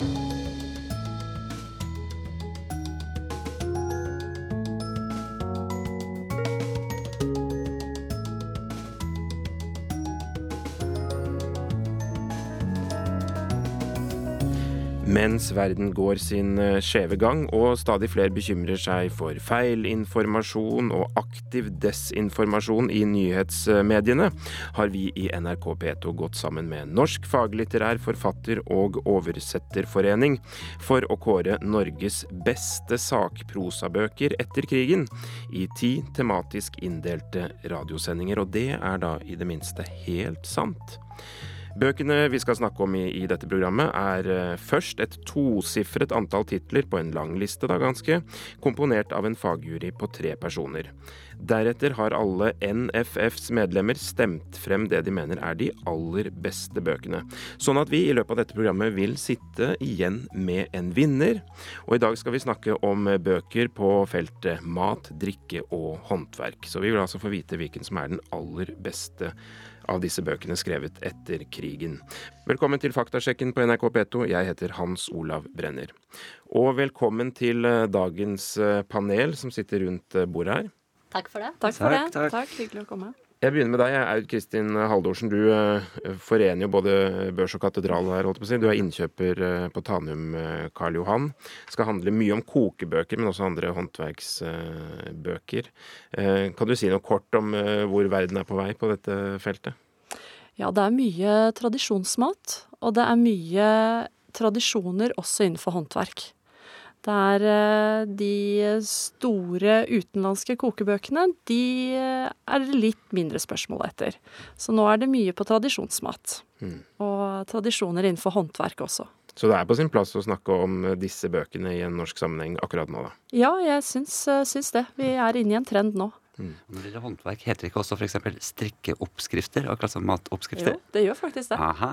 you Mens verden går sin eh, skjeve gang og stadig flere bekymrer seg for feilinformasjon og aktiv desinformasjon i nyhetsmediene, har vi i NRK P2 gått sammen med Norsk faglitterær forfatter- og oversetterforening for å kåre Norges beste sakprosabøker etter krigen i ti tematisk inndelte radiosendinger. Og det er da i det minste helt sant. Bøkene vi skal snakke om i, i dette programmet, er uh, først et tosifret antall titler på en lang liste, da ganske, komponert av en fagjury på tre personer. Deretter har alle NFFs medlemmer stemt frem det de mener er de aller beste bøkene. Sånn at vi i løpet av dette programmet vil sitte igjen med en vinner. Og i dag skal vi snakke om bøker på feltet mat, drikke og håndverk. Så vi vil altså få vite hvilken som er den aller beste av disse bøkene skrevet etter krigen. Velkommen til faktasjekken på NRK P2. Jeg heter Hans Olav Brenner. Og velkommen til eh, dagens eh, panel som sitter rundt eh, bordet her. Takk for det. Takk for Takk, det. takk. Takk, Hyggelig å komme. Jeg begynner med deg, Aud Kristin Haldorsen. Du forener jo både børs og katedral her, holdt på å si. Du er innkjøper på Tanum Karl Johan. Skal handle mye om kokebøker, men også andre håndverksbøker. Kan du si noe kort om hvor verden er på vei på dette feltet? Ja, det er mye tradisjonsmat, og det er mye tradisjoner også innenfor håndverk. Det er eh, de store utenlandske kokebøkene, de eh, er det litt mindre spørsmål etter. Så nå er det mye på tradisjonsmat. Mm. Og tradisjoner innenfor håndverk også. Så det er på sin plass å snakke om disse bøkene i en norsk sammenheng akkurat nå, da. Ja, jeg syns, eh, syns det. Vi er inne i en trend nå. Når det gjelder håndverk, heter det ikke også f.eks. strikkeoppskrifter? Akkurat som matoppskrifter? Jo, det gjør faktisk det. Aha.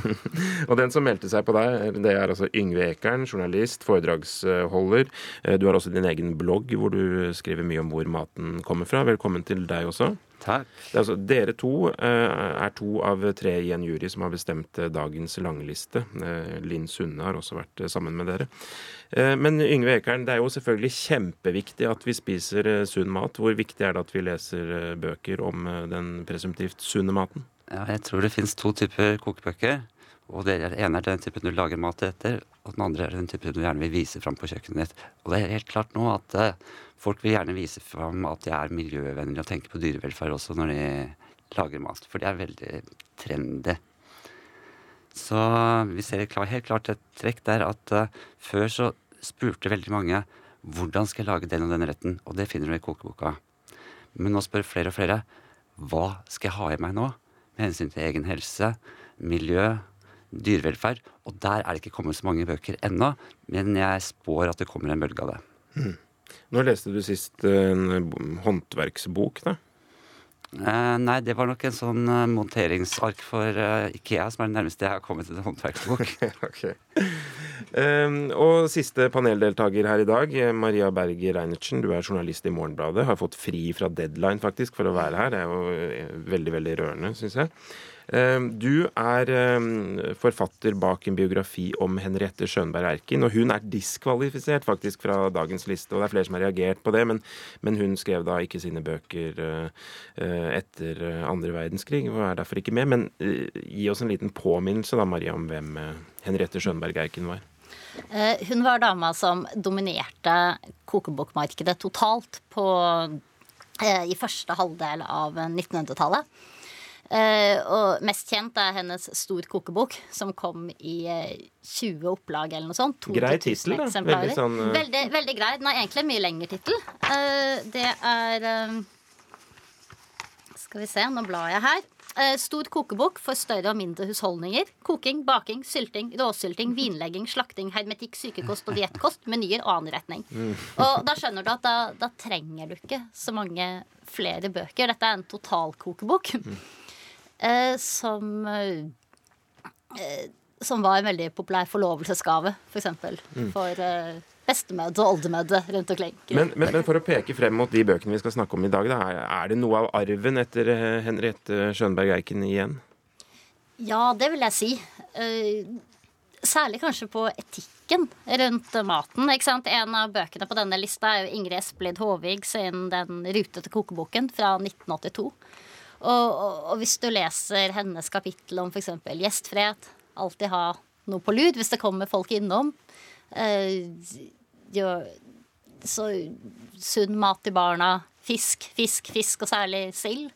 Og den som meldte seg på deg, det er altså Yngve Ekern, journalist, foredragsholder. Eh, Du har også din egen blogg hvor du skriver mye om hvor maten kommer fra. Velkommen til deg også. Takk. Er altså, dere to eh, er to av tre i en jury som har bestemt eh, dagens langliste. Eh, Linn Sunne har også vært sammen med dere. Eh, Men Yngve Ekern, det er jo selvfølgelig kjempeviktig at vi spiser sunn mat. Hvor viktig er det at vi leser bøker om den presumptivt sunne maten? Ja, jeg tror det finnes to typer kokebøker. Og det ene er den typen du lager mat etter, og den andre er den typen du gjerne vil vise fram på kjøkkenet ditt. Og det er helt klart nå at eh, folk vil gjerne vise fram at de er miljøvennlige og tenker på dyrevelferd også når de lager mat. For det er veldig trendy. Så vi ser helt klart et trekk der at eh, før så spurte veldig mange hvordan skal jeg lage den og den retten, og det finner du i kokeboka. Men nå spør flere og flere hva skal jeg ha i meg nå med hensyn til egen helse, miljø, dyrevelferd. Og der er det ikke kommet så mange bøker ennå, men jeg spår at det kommer en bølge av det. Når leste du sist eh, en håndverksbok, da? Eh, nei, det var nok en sånn eh, monteringsark for uh, Ikea, som er det nærmeste jeg har kommet til en håndverksbok. ok. Um, og siste paneldeltaker her i dag, Maria Berger Reinertsen. Du er journalist i Morgenbladet. Har fått fri fra deadline faktisk for å være her. Det er jo veldig, veldig rørende, syns jeg. Um, du er um, forfatter bak en biografi om Henriette Schønberg Erkin, og hun er diskvalifisert faktisk fra dagens liste. og Det er flere som har reagert på det, men, men hun skrev da ikke sine bøker uh, etter andre verdenskrig og er derfor ikke med. Men gi oss en liten påminnelse da, Maria, om hvem Henriette Schønberg Erkin var. Eh, Hun var dama som dominerte kokebokmarkedet totalt på, eh, i første halvdel av 1900-tallet. Eh, og mest kjent er hennes Stor kokebok, som kom i eh, 20 opplag eller noe sånt. Grei tittel, da. Veldig sånn, uh... veldig, veldig grei. Den har egentlig en mye lengre tittel. Eh, det er eh, Skal vi se, nå blar jeg her. Eh, Stor kokebok for større og mindre husholdninger. Koking, baking, sylting, råsylting, vinlegging, slakting, hermetikk, sykekost og diettkost, menyer og anretning. Og da skjønner du at da, da trenger du ikke så mange flere bøker. Dette er en totalkokebok eh, som eh, Som var en veldig populær forlovelsesgave, f.eks. For, eksempel, for eh, bestemødre og oldemødre rundt omkring. Men, men, men for å peke frem mot de bøkene vi skal snakke om i dag, da, er, det noe av arven etter eh, Henriette Schønberg Eiken igjen? Ja, det vil jeg si. Eh, Særlig kanskje på etikken rundt maten. ikke sant? En av bøkene på denne lista er jo Ingrid Espelid Håvig sin Den rutete kokeboken fra 1982. Og, og, og hvis du leser hennes kapittel om f.eks. gjestfrihet, alltid ha noe på lud hvis det kommer folk innom, eh, jo, så sunn mat til barna, fisk, fisk, fisk, og særlig sild.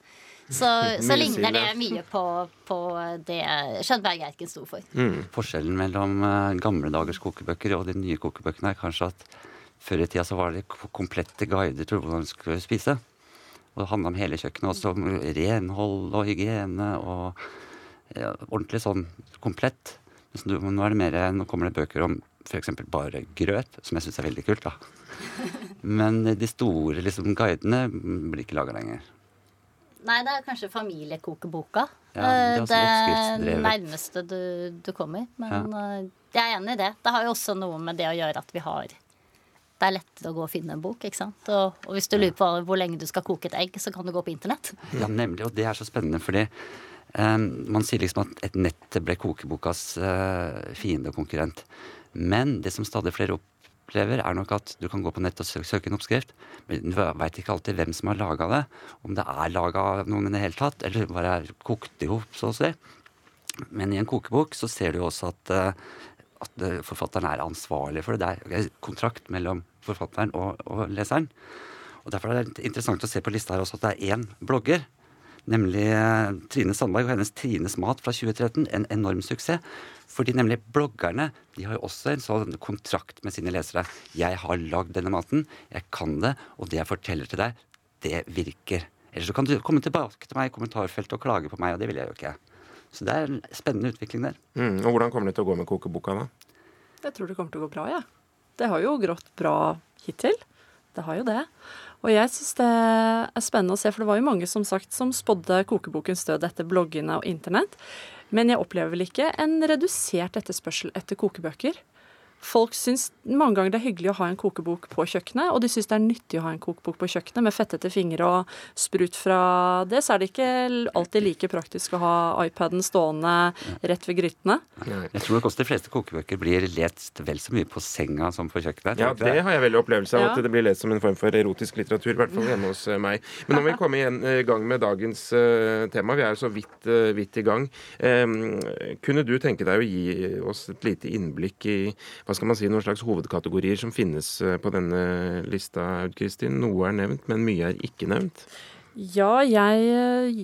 Så, så ligner det mye på, på det Skjønberg Eiken sto for. Forskjellen mellom eh, gamle dagers kokebøker og de nye kokebøkene er kanskje at før i tida så var det komplette guider til hvordan du skulle spise. Og det handla om hele kjøkkenet, også om renhold og hygiene og ja, ordentlig sånn komplett. Mens nå, nå er det mer, nå kommer det bøker om f.eks. bare grøt, som jeg syns er veldig kult. da. Men de store liksom, guidene blir ikke laga lenger. Nei, det er kanskje familiekokeboka. Ja, det er det nærmeste du, du kommer. Men ja. jeg er enig i det. Det har jo også noe med det å gjøre at vi har Det er lettere å gå og finne en bok. ikke sant? Og, og hvis du lurer på hvor lenge du skal koke et egg, så kan du gå på internett. Ja, nemlig. Og det er så spennende, fordi um, man sier liksom at et nett ble kokebokas uh, fiende og konkurrent. Men det som stadig flere opplever, er nok at du kan gå på nett og sø søke en oppskrift, men du veit ikke alltid hvem som har laga det. Om det er laga av noen i det hele tatt, eller bare kokt i hop, så å si. Men i en kokebok så ser du også at, eh, at eh, forfatteren er ansvarlig for det. Det er kontrakt mellom forfatteren og, og leseren. Og Derfor er det interessant å se på lista her også at det er én blogger, nemlig eh, Trine Sandberg og hennes Trines mat fra 2013. En enorm suksess. Fordi nemlig bloggerne de har jo også en sånn kontrakt med sine lesere. Jeg har lagd denne maten, jeg kan det, og det jeg forteller til deg, det virker. Ellers så kan du komme tilbake til meg i kommentarfeltet og klage på meg, og det vil jeg jo ikke. Så det er en spennende utvikling der. Mm, og hvordan kommer det til å gå med kokeboka, da? Jeg tror det kommer til å gå bra, jeg. Det har jo grått bra hittil. Det har jo det. Og jeg syns det er spennende å se, for det var jo mange som sagt som spådde kokebokens død etter bloggene og internett. Men jeg opplever vel ikke en redusert etterspørsel etter kokebøker. Folk syns mange ganger det er hyggelig å ha en kokebok på kjøkkenet, og de syns det er nyttig å ha en kokebok på kjøkkenet med fettete fingre og sprut fra det. Så er det ikke alltid like praktisk å ha iPaden stående rett ved grytene. Jeg tror nok også de fleste kokebøker blir lest vel så mye på senga som på kjøkkenet. Ja, det har jeg veldig opplevelse av. Ja. At det blir lest som en form for erotisk litteratur. I hvert fall hjemme hos eh, meg. Men nå må vi komme igjen, i gang med dagens uh, tema. Vi er jo så vidt, uh, vidt i gang. Um, kunne du tenke deg å gi oss et lite innblikk i hva skal man si, noen slags hovedkategorier som finnes eh, på denne lista, Kristin? Noe er nevnt, men mye er ikke nevnt. Ja, jeg eh,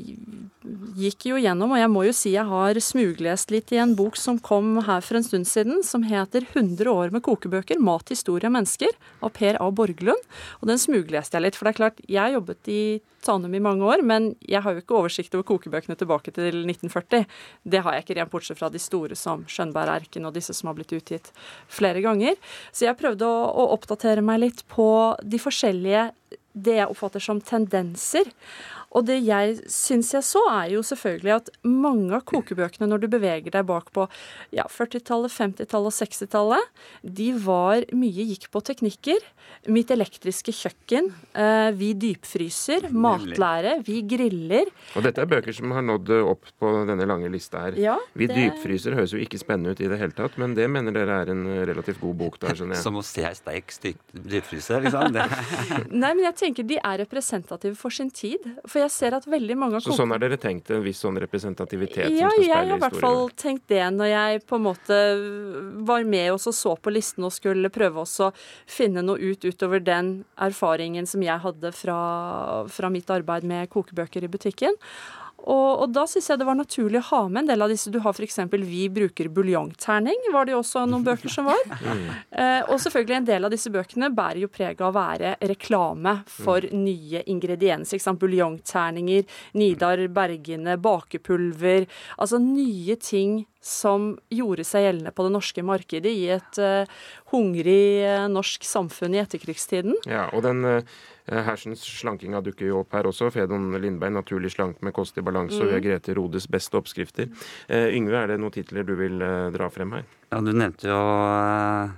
gikk jo gjennom, og jeg må jo si jeg har smuglest litt i en bok som kom her for en stund siden, som heter 100 år med kokebøker, mat, historie og mennesker, av Per A. Borglund. Og den smugleste jeg litt, for det er klart, jeg jobbet i Tanum i mange år, men jeg har jo ikke oversikt over kokebøkene tilbake til 1940. Det har jeg ikke rent bortsett fra de store som Skjønberg-erken og disse som har blitt utgitt flere ganger. Så jeg prøvde å, å oppdatere meg litt på de forskjellige det jeg oppfatter som tendenser. Og det jeg syns jeg så, er jo selvfølgelig at mange av kokebøkene, når du beveger deg bak på ja, 40-tallet, 50-tallet og 60-tallet, de var mye gikk på teknikker. Mitt elektriske kjøkken, eh, vi dypfryser, matlære, vi griller. Og dette er bøker som har nådd opp på denne lange lista her. Ja, Vi det- dypfryser høres jo ikke spennende ut i det hele tatt, men det mener dere er en relativt god bok, da, skjønner jeg. Som å se ei steik stygt dypfryse, liksom. Nei, men jeg tenker de er representative for sin tid. For jeg ser at veldig mange av Så sånn har dere tenkt en viss sånn representativitet Ja, som skal jeg har i hvert fall tenkt det når jeg på en måte var med og så så på listen og skulle prøve også å finne noe ut utover den erfaringen som jeg hadde fra, fra mitt arbeid med kokebøker i butikken. Og, og da syns jeg det var naturlig å ha med en del av disse. Du har f.eks. Vi bruker buljongterning, var det jo også noen bøker som var. Eh, og selvfølgelig en del av disse bøkene bærer jo preg av å være reklame for nye ingredienser. ikke sant? Buljongterninger, Nidar Bergene, bakepulver. Altså nye ting som gjorde seg gjeldende på det norske markedet i et eh, hungrig eh, norsk samfunn i etterkrigstiden. Ja, og den uh, hersens slankinga dukker jo opp her også. Fedon Lindberg, 'Naturlig slank med kost i balanse', og vi har Grete Rodes 'Beste oppskrifter'. Eh, Yngve, er det noen titler du vil eh, dra frem her? ja, du nevnte jo eh,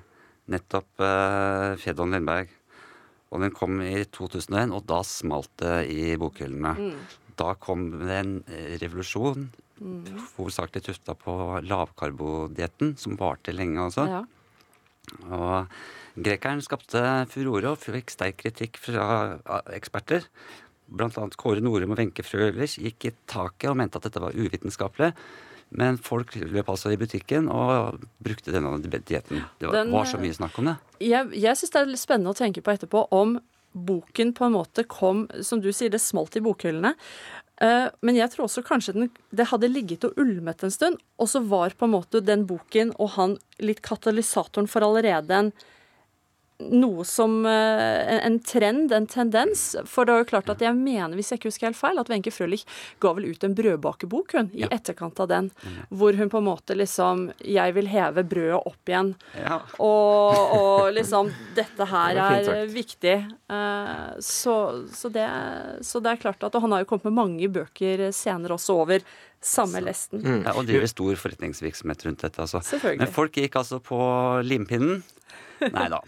nettopp uh, Fedon Lindberg. Og den kom i 2001, og da smalt det i bokhyllene. Da kom det en revolusjon, mm. hovedsakelig tufta på lavkarbodietten, som varte lenge også. Ja. Og grekeren skapte furore og fikk sterk kritikk fra eksperter. Blant annet Kåre Norum og Wenche Frølich gikk i taket og mente at dette var uvitenskapelig. Men folk løp altså i butikken og brukte denne dietten. Det var, Den, var så mye snakk om det. Jeg, jeg syns det er litt spennende å tenke på etterpå om boken på en måte kom Som du sier, det smalt i bokhyllene. Eh, men jeg tror også kanskje den, det hadde ligget og ulmet en stund, og så var på en måte den boken og han litt katalysatoren for allerede en noe som eh, en, en trend, en tendens. For det er jo klart at jeg mener, hvis jeg ikke husker helt feil, at Wenche Frølich ga vel ut en brødbakebok, hun, i Ja. etterkant av den. Hvor hun på en måte liksom Jeg vil heve brødet opp igjen. Ja. Og, og liksom Dette her Det er viktig. Eh, så, så, det, så det er klart at Og han har jo kommet med mange bøker senere også over samme lesten. Ja, og driver stor forretningsvirksomhet rundt dette. Altså. Men folk gikk altså på limpinnen. Nei da.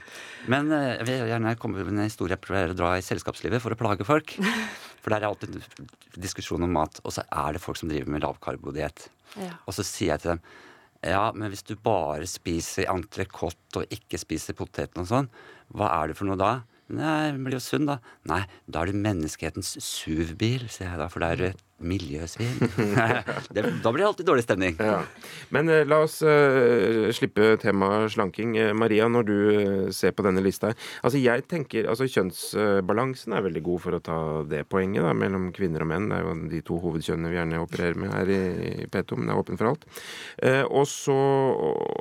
Men eh, jeg vil gjerne komme med en historie jeg pleier å dra i selskapslivet for å plage folk. For der er alltid diskusjon om mat, og så er det folk som driver med lavkarbodiett. Ja. Og så sier jeg til dem ja, men hvis du bare spiser entrecôte og ikke spiser poteten og sånn, hva er det for noe da? Nei, blir jo sunn, da. Nei, da er du menneskehetens SUV-bil, sier jeg da, for da er miljøsvin. det, da blir det alltid dårlig stemning. Ja. Men eh, la oss eh, slippe temaet slanking. Eh, Maria, når du eh, ser på denne lista. Altså jeg tenker, altså Kjønnsbalansen er veldig god for å ta det poenget da, mellom kvinner og menn. Det er jo de to hovedkjønnene vi gjerne opererer med her i, i P2, men det er åpent for alt. Eh, og så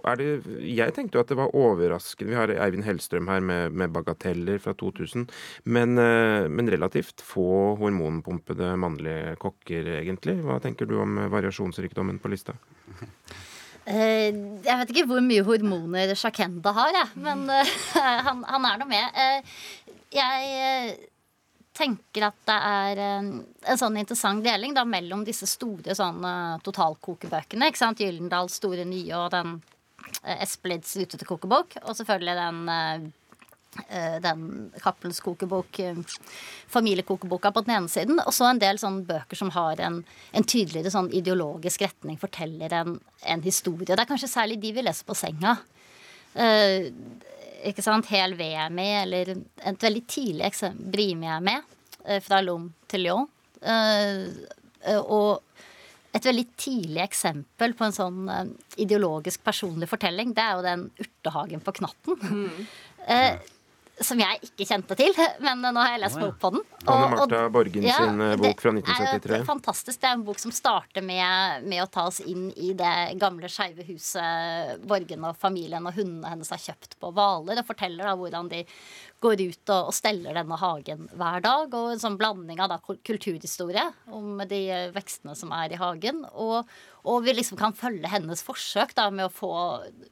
er det Jeg tenkte jo at det var overraskende Vi har Eivind Hellstrøm her med, med bagateller fra 2000, men, eh, men relativt få hormonpumpede mannlige kokker, egentlig. Hva tenker du om eh, variasjonsrikdommen på lista? Eh, jeg vet ikke hvor mye hormoner Shakenda har, jeg. Men eh, han, han er nå med. Jeg tenker at det er en sånn interessant deling da, mellom disse store sånn, totalkokebøkene. ikke sant? Gyldendals store nye og den Espelids Lutete kokebok. Og selvfølgelig den den Cappelens kokebok, eh, familiekokeboka på den ene siden, og så en del sånne bøker som har en, en tydeligere sånn ideologisk retning, forteller en, en historie. Det er kanskje særlig de vi leser på senga. Eh, ikke sant? Hel VMI, eller et veldig tidlig eksempel, Brimi med, eh, fra Lom til Lyon. Eh, eh, og et veldig tidlig eksempel på en sånn eh, ideologisk personlig fortelling, det er jo den urtehagen på Knatten. Eh, som jeg ikke kjente til, men nå har jeg lest meg opp på den. Og- Anne Martha Borgen ja, sin eh, bok fra er jo 1973. fantastisk. Det er en bok som starter med, med å ta oss inn i det gamle skeive huset Borgen og familien og hundene hennes har kjøpt på Hvaler, og forteller da hvordan de går ut og, og steller denne hagen hver dag. Og en sånn blanding av da kulturhistorie om de vekstene som er i hagen. Og, og vi liksom kan følge hennes forsøk da med å få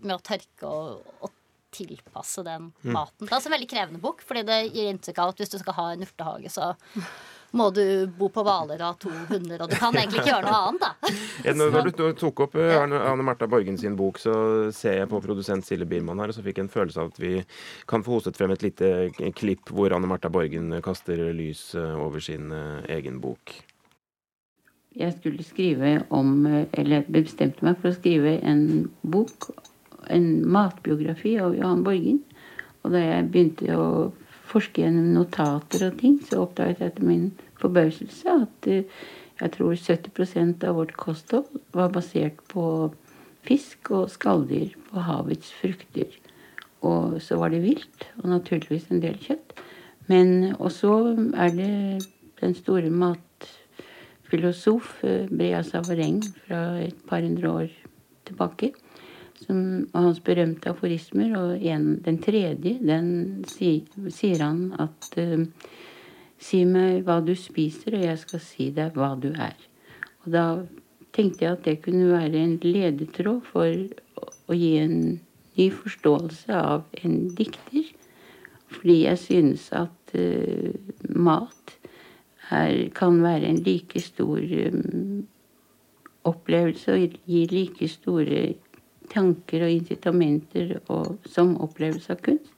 med å tørke og, og tilpasse den Mm. maten. Det er også en veldig krevende bok, fordi det gir inntrykk av at hvis du skal ha en urtehage, så må du bo på Hvaler og ha to hunder, og du kan egentlig ikke gjøre noe annet, da. Ja, Når du tok opp eh, Arne, Anne Martha Borgen sin bok, så ser jeg på produsent Silje Biermann her, og så fikk jeg en følelse av at vi kan få hostet frem et lite klipp hvor Anne Martha Borgen kaster lys eh, over sin eh, egen bok. Jeg skulle skrive om Eller bestemte meg for å skrive en bok, en matbiografi av Johan Borgen. Og da jeg begynte å forske gjennom notater og ting, så oppdaget jeg til min forbauselse at eh, jeg tror 70% av vårt kosthold var basert på fisk og skalldyr på havets frukter. Og så var det vilt, og naturligvis en del kjøtt. Men også er det den store matfilosof eh, Brea Savareng fra et par hundre år tilbake. Som, og hans berømte aforismer. Og en, den tredje, den si, sier han at uh, Si meg hva du spiser, og jeg skal si deg hva du er. Og da tenkte jeg at det kunne være en ledetråd for å, å gi en ny forståelse av en dikter. Fordi jeg synes at uh, mat er, kan være en like stor um, opplevelse og gi like store tanker og incitamenter og, som opplevelse av kunst.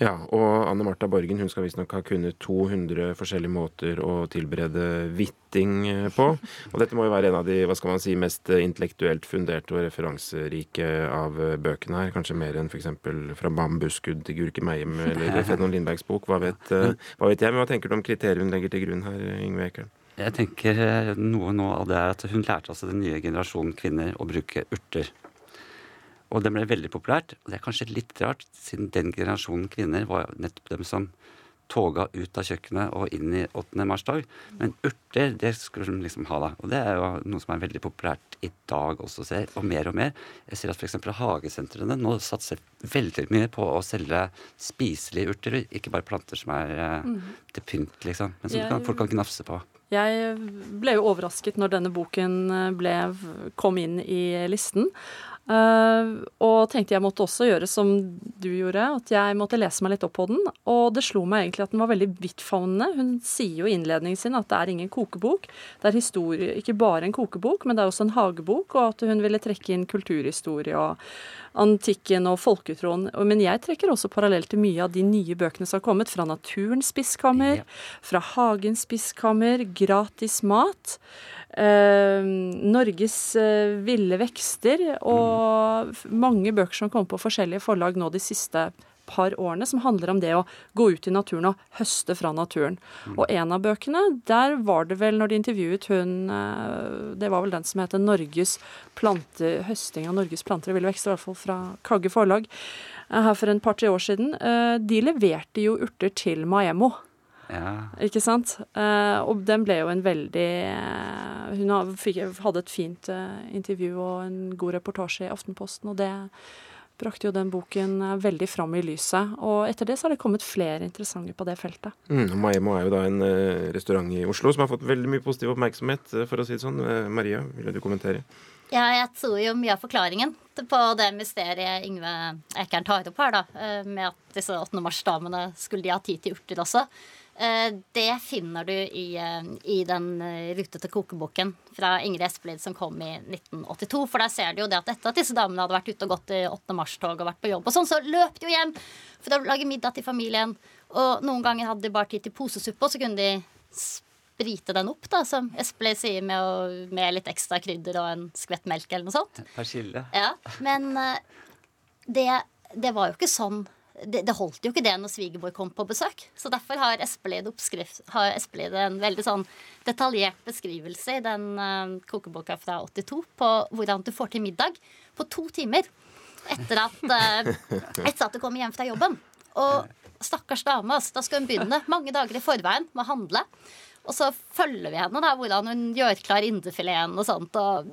Ja, og Anne Marta Borgen hun skal visstnok ha kunnet 200 forskjellige måter å tilberede hvitting eh, på. Og dette må jo være en av de hva skal man si, mest intellektuelt funderte og referanserike av bøkene her. Kanskje mer enn f.eks. fra bambusskudd til Gurke Meiem eller Fednon Lindbergs bok. Hva vet, hva vet jeg? Men hva tenker du om kriteriet hun legger til grunn her, Yngve Ekern? Jeg tenker eh, noe nå av det er at hun lærte altså den nye generasjonen kvinner å bruke urter. Og det ble veldig populært. Og det er kanskje litt rart, siden den generasjonen kvinner var nettopp dem som toga ut av kjøkkenet og inn i 8. mars-dag. Men urter, det skulle de liksom ha, da. Og det er jo noe som er veldig populært i dag også, ser Og mer og mer. Jeg ser at f.eks. hagesentrene nå satser veldig mye på å selge spiselige urter. Ikke bare planter som er mm. til pynt, liksom. Men som jeg, folk kan gnafse på. Jeg ble jo overrasket når denne boken eh, ble, kom inn i listen. Uh, og tenkte jeg måtte også gjøre som du gjorde, at jeg måtte lese meg litt opp på den. Og det slo meg egentlig at den var veldig vidtfavnende. Hun sier jo i innledningen sin at det er ingen kokebok. Det er historie, ikke bare en kokebok, men det er også en hagebok, og at hun ville trekke inn kulturhistorie og antikken og folketroen. Men jeg trekker også parallell til mye av de nye bøkene som har kommet. Fra Naturens spiskammer, fra Hagens spiskammer, Gratis mat. Eh, Norges eh, ville vekster og mange bøker som kommer på forskjellige forlag nå de siste par årene, som handler om det å gå ut i naturen og høste fra naturen. Mm. Og en av bøkene, der var det vel, når de intervjuet hun eh, Det var vel den som heter Norges plante, høsting av Norges planter og ville vekster, i hvert fall fra Kagge forlag, eh, her for en par-tre år siden. Eh, de leverte jo urter til Maemmo. Ja. Ikke sant? og den ble jo en veldig Hun hadde et fint intervju og en god reportasje i Aftenposten, og det brakte jo den boken eh, veldig fram i lyset. Og etter det så har det kommet flere interessante på det feltet. Mm, Maemo er jo da en uh, restaurant i Oslo som har fått veldig mye positiv oppmerksomhet, uh, for å si det sånn. Uh, Maria, vil du kommentere? Ja, jeg tror jo mye av forklaringen på det mysteriet Yngve Ekern tar opp her, da, med at disse 8. mars-damene skulle de ha tid til urter også. Eh, det finner du i, eh, i den eh, rutete kokeboken fra Ingrid Espelid som kom i 1982. For der ser du jo det at etter at disse damene hadde vært ute og gått i 8. mars-tog og vært på jobb, og sånn, så løp de jo hjem for å lage middag til familien. Og noen ganger hadde de bare tid til posesuppe, og så kunne de sprite den opp, da, som Espelid sier, med, å, med, litt ekstra krydder og en skvett melk eller noe sånt. Persille. Ja, men det, det var jo ikke sånn det, det, holdt jo ikke det når svigermor kom på besøk. Så derfor har Espelid, oppskrift, har Espelid en veldig sånn detaljert beskrivelse i den uh, kokeboka fra 82 på hvordan du får til middag på to timer etter at, uh, etter at du kommer hjem fra jobben. Og stakkars dame, altså, da skal hun begynne mange dager i forveien med å handle. Og så følger vi henne, da, hvordan hun gjør klar indrefileten og sånt. Og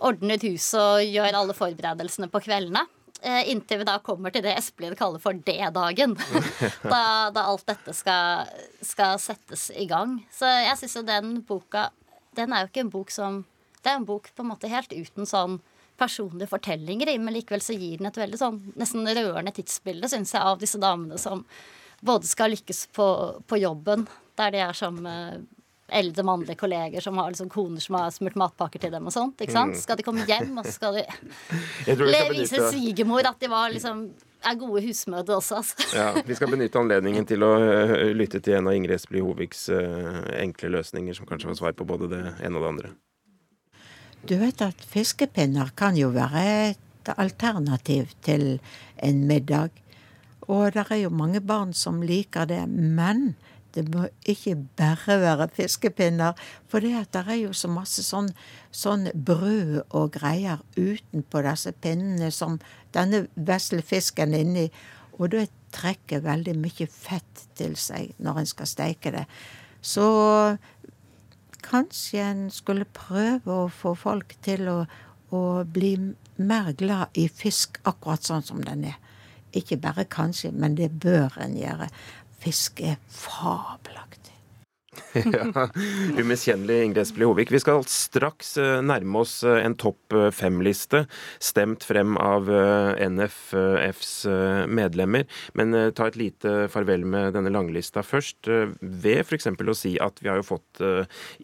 ordner huset og gjør alle forberedelsene på kveldene. Eh, inntil vi da kommer til det Espelid kaller for D-dagen. da, da, alt dette skal, skal, settes i gang. Så jeg syns jo den boka Den er jo ikke en bok som Det er en bok på en måte helt uten sånn personlige fortellinger i, men likevel så gir den et veldig sånn nesten rørende tidsbilde, syns jeg, av disse damene som både skal lykkes på, på jobben, der de er som eldre mannlige kolleger som har liksom koner som har smurt matpakker til dem og sånt. ikke sant? Mm. Skal de komme hjem, og så skal de vise svigermor at de var liksom er gode husmødre også, altså. Ja, Vi skal benytte anledningen til å uh, lytte til en av Ingrid Espelid Hoviks uh, enkle løsninger, som kanskje var svar på både det ene og det andre. Du vet at fiskepinner kan jo være et alternativ til en middag. Og det er jo mange barn som liker det. Men det må ikke bare være fiskepinner. For det, er jo så masse sånn, sånn brød og greier utenpå disse pinnene som denne vesle fisken inni. Og det trekker veldig mye fett til seg når en skal steike det. Så kanskje en skulle prøve å få folk til å, å bli mer glad i fisk akkurat sånn som den er. Ikke bare kanskje, men det bør en gjøre. Fisk er fabelaktig. ja, Umiskjennelig Ingrid Espelid Hovik. Vi skal straks eh, nærme oss eh, en topp eh, fem-liste, stemt frem av NFFs medlemmer. Men ta et lite farvel med denne langlista først, ved f.eks. å si at vi har jo fått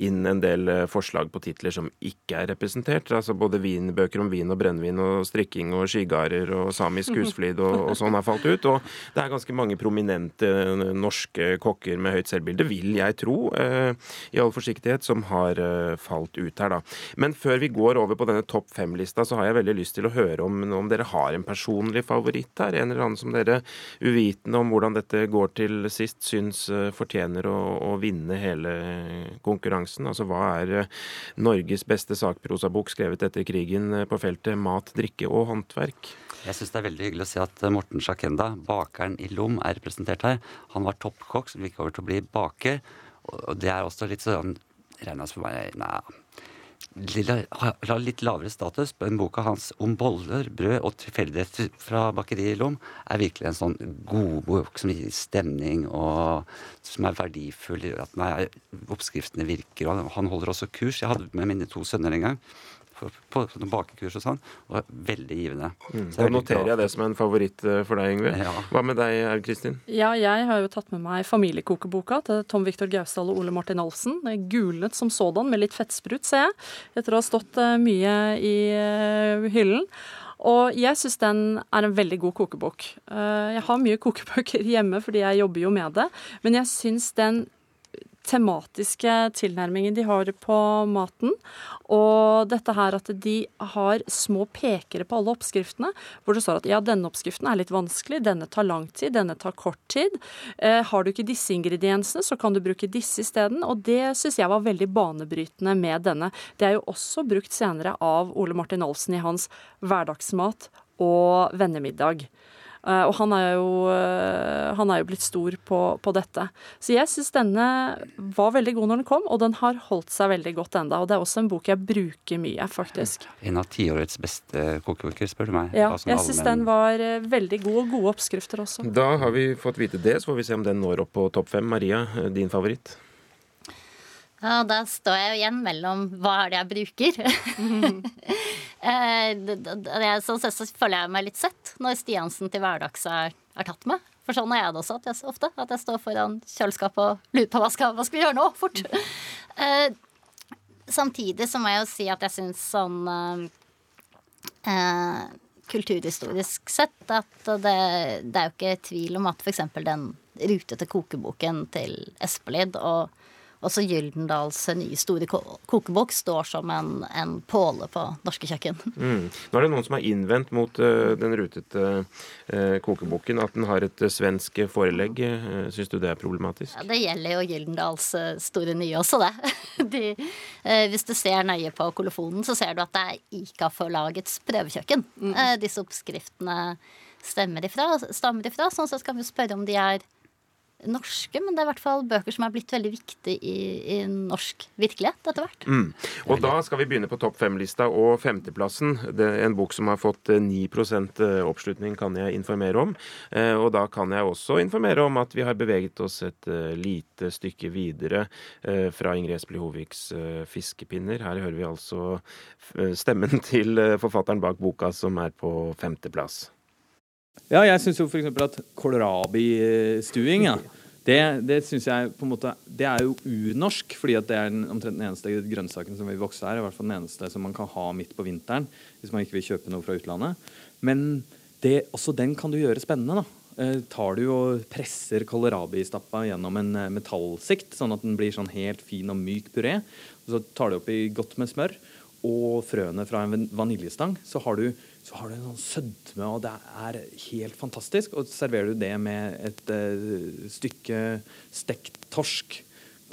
inn en del forslag på titler som ikke er representert. Altså både vinbøker om vin og brennevin og strikking og skigarder og samisk husflid og, og sånn har falt ut. Og det er ganske mange prominente norske kokker med høyt selvbilde, vil jeg tro Eh, i all forsiktighet, som har eh, falt ut her, da. Men før vi går over på denne topp fem-lista, så har jeg veldig lyst til å høre om, om dere har en personlig favoritt her. En eller annen som dere, uvitende om hvordan dette går til sist, syns eh, fortjener å, å vinne hele konkurransen. Altså hva er Norges beste sakprosabok skrevet etter krigen på feltet mat, drikke og håndverk? Jeg syns det er veldig hyggelig å se at Morten Sjakenda, bakeren i Lom, er representert her. Han var toppkokk, som gikk over til å bli baker. Og det er også litt sånn regna som Nei. Litt lavere status, men boka hans om boller, brød og tilfeldigheter fra bakeriet i Lom er virkelig en sånn god bok som gir stemning, og som er verdifull. At nei, oppskriftene virker. og Han holder også kurs. Jeg hadde med mine to sønner en gang på, på bakekurs og sånn. Og veldig givende. Mm. Da noterer jeg det som en favoritt eh, for deg, Yngve. Ja. Hva med deg, Kristin? Ja, jeg har jo tatt med meg familiekokeboka til Tom Viktor Gausdal og Ole Martin Olsen. Gulnet som sådan, med litt fettsprut, ser jeg. Etter å ha stått eh, mye i eh, hyllen. Og jeg syns den er en veldig god kokebok. Jeg har mye kokebøker hjemme fordi jeg jobber jo med det, men jeg syns den tematiske tilnærmingen de har på maten. Og dette her at de har små pekere på alle oppskriftene, hvor det står at ja, denne oppskriften er litt vanskelig, denne tar lang tid, denne tar kort tid. Eh, har du ikke disse ingrediensene, så kan du bruke disse isteden. Og det syns jeg var veldig banebrytende med denne. Det er jo også brukt senere av Ole Martin Olsen i hans hverdagsmat og vennemiddag. Eh, og han er jo, eh, han er jo blitt stor på, på dette. Så jeg syns denne var veldig god når den kom, og den har holdt seg veldig godt enda. Og det er også en bok jeg bruker mye, faktisk. En av tiårets beste kokebøker, spør du meg. Ja, jeg syns den var eh, veldig god, og gode oppskrifter også. Da har vi fått vite det, så får vi se om den når opp på topp fem. Maria, din favoritt? Ja, da står jeg jo igjen mellom hva er det jeg bruker. eh, sånn sett så føler jeg meg litt sett når Stiansen til hverdags er, er tatt med. For sånn er jeg det også at jeg, ofte. At jeg står foran kjøleskapet og lurer på hva skal, hva skal vi gjøre nå? Fort. eh, samtidig så må jeg jo si at jeg syns sånn eh, kulturhistorisk sett at det, det, er jo ikke tvil om at f.eks. den rutete kokeboken til Espelid og også Gyldendals nye store kokebok står som en, en påle på norske kjøkken. Mm. Nå er det noen som har innvendt mot uh, den rutete uh, kokeboken at den har et uh, svensk forelegg. Uh, Syns du det er problematisk? Ja, det gjelder jo Gyldendals store nye også, det. De, hvis du ser nøye på kolofonen, så ser du at det er ICA-forlagets prøvekjøkken. Mm. disse oppskriftene stemmer ifra, stammer ifra. Sånn sett kan vi spørre om de er norske, men det er i hvert fall bøker som er blitt veldig viktige i, i norsk virkelighet etter hvert. Mm. Og da skal vi begynne på topp fem-lista og femteplassen. Det er en bok som har fått 9 eh, eh, oppslutning, kan jeg informere om. Eh, og da kan jeg også informere om at vi har beveget oss et lite stykke videre fra Ingrid Espelid Hoviks 'Fiskepinner'. Her hører vi altså stemmen til forfatteren bak boka, som er på femteplass. Ja, jeg syns jo f.eks. at kålrabistuing, ja, det, det synes jeg på en måte Det er jo urnorsk, fordi at det er den, omtrent den eneste grønnsaken som vil vokse her. I hvert fall den eneste som man kan ha midt på vinteren hvis man ikke vil kjøpe noe fra utlandet. Men det, også den kan du gjøre spennende. da. Eh, tar du og presser kålrabistappa gjennom en eh, metallsikt, sånn at den blir sånn helt fin og myk puré. Og så tar du oppi godt med smør og frøene fra en vaniljestang. Så har du så har du en sånn sødme, og det er helt fantastisk. Og serverer du det med et uh, stykke stekt torsk,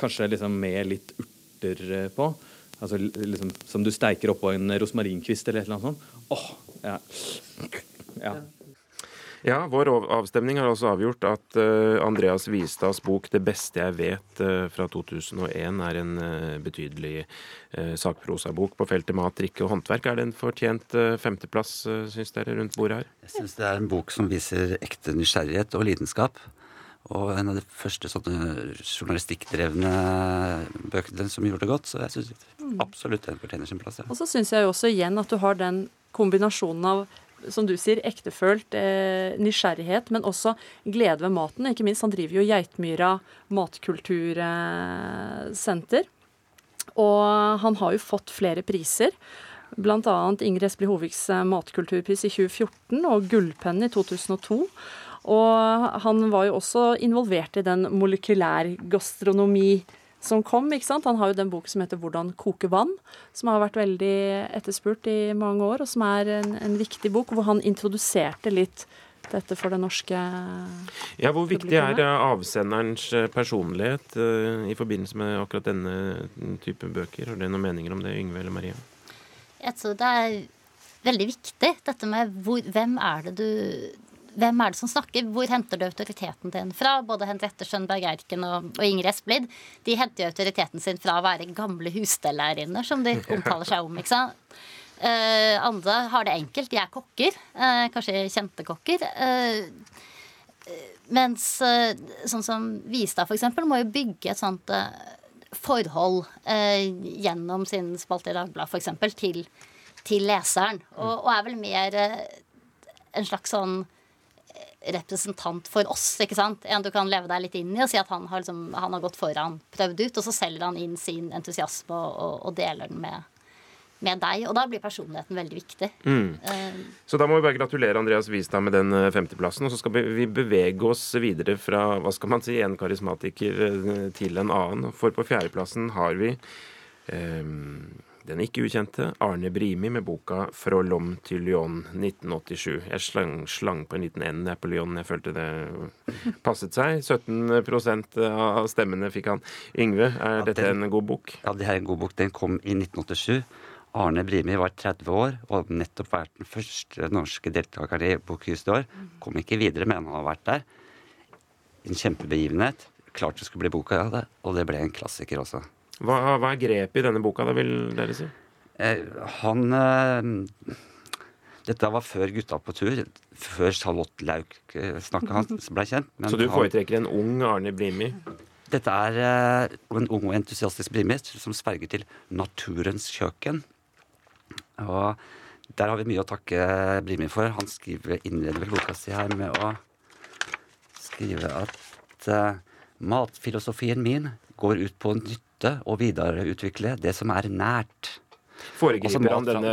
kanskje liksom med litt urter uh, på, altså liksom som du steiker oppå en rosmarinkvist eller et eller annet sånt. Åh, ja. ja. Ja, vår avstemning har også avgjort at uh, Andreas Vistads bok 'Det beste jeg vet' uh, fra 2001 er en uh, betydelig sakprosabok på feltet mat, drikke og håndverk. Er det en fortjent femteplass, syns dere, rundt bordet her? Jeg syns det er en bok som viser ekte nysgjerrighet og lidenskap. Og en av de første sånne journalistikkdrevne bøkene som gjorde det godt. Så jeg syns absolutt den fortjener sin plass. Ja. Og så syns jeg jo også igjen at du har den kombinasjonen av som du sier, ektefølt eh, nysgjerrighet, men også glede ved maten. Ikke minst, han driver jo Geitmyra matkultursenter. Og han har jo fått flere priser. Bl.a. Ingrid Espelid Hoviks eh, matkulturpris i 2014 og Gullpennen i 2002. Og han var jo også involvert i den molekylærgastronomi som kom. ikke sant? Han har jo den boken som heter 'Hvordan koke vann', som har vært veldig etterspurt i mange år, og som er en, en viktig bok, hvor han introduserte litt dette for det norske Ja, Hvor viktig er avsenderens eh, personlighet uh, i forbindelse med akkurat denne type bøker? Har dere noen meninger om det, Yngve eller Maria? Jeg tror det er veldig viktig, dette med hvor, hvem er det du hvem er det som snakker? Hvor henter du autoriteten din fra? Både Henriette Skjønberg Erken og, og Ingrid Espelid de henter jo autoriteten sin fra å være gamle husstellærerinner, som de omtaler seg om. ikke sant? Uh, andre har det enkelt. De er kokker. Uh, kanskje kjente kokker. Uh, mens sånn som Vistad, eksempel, må jo bygge et sånt forhold gjennom sin spalte i Dagbladet, f.eks., til, til leseren. Og, og, er vel mer en slags sånn representant for oss. ikke sant? En du kan leve deg litt inn i og si at han har, liksom, han har gått foran, prøvd ut, og så selger han inn sin entusiasme og, og, og deler den med, med deg. Og da blir personligheten veldig viktig. Mm. Uh, så da må vi bare gratulere Andreas Wistad med den eh, femteplassen. Og så skal vi bevege oss videre fra hva skal man si, en karismatiker eh, til en annen. For på fjerdeplassen har vi um, den ikke ukjente Arne Brimi med boka 'Fra Lom til Lyon 1987'. Jeg slang, slang på en liten N på Lyon. Jeg følte det passet seg. 17% av stemmene fikk han. Yngve, er ja, dette den, en god bok? Ja, det er en god bok. Den kom i 1987. Arne Brimi var 30 år og nettopp vært den første norske deltakeren i Bokhuset i år. Kom ikke videre, men han har vært der. En kjempebegivenhet. Klart det skulle bli boka av det, og det ble en klassiker også. Hva, hva, er grepet i denne boka, da, vil dere si? Eh, han eh, Dette var før Gutta på tur. Før Charlotte Lauk-snakket hans han ble kjent. Så du foretrekker en ung Arne Brimi? Dette er eh, en ung og entusiastisk Brimi som sverger til naturens kjøkken. Og der har vi mye å takke Brimi for. Han skriver innleder boka si her med å skrive at uh, matfilosofien min går ut på nytt støtte og videreutvikle det som er nært. Foregriper han denne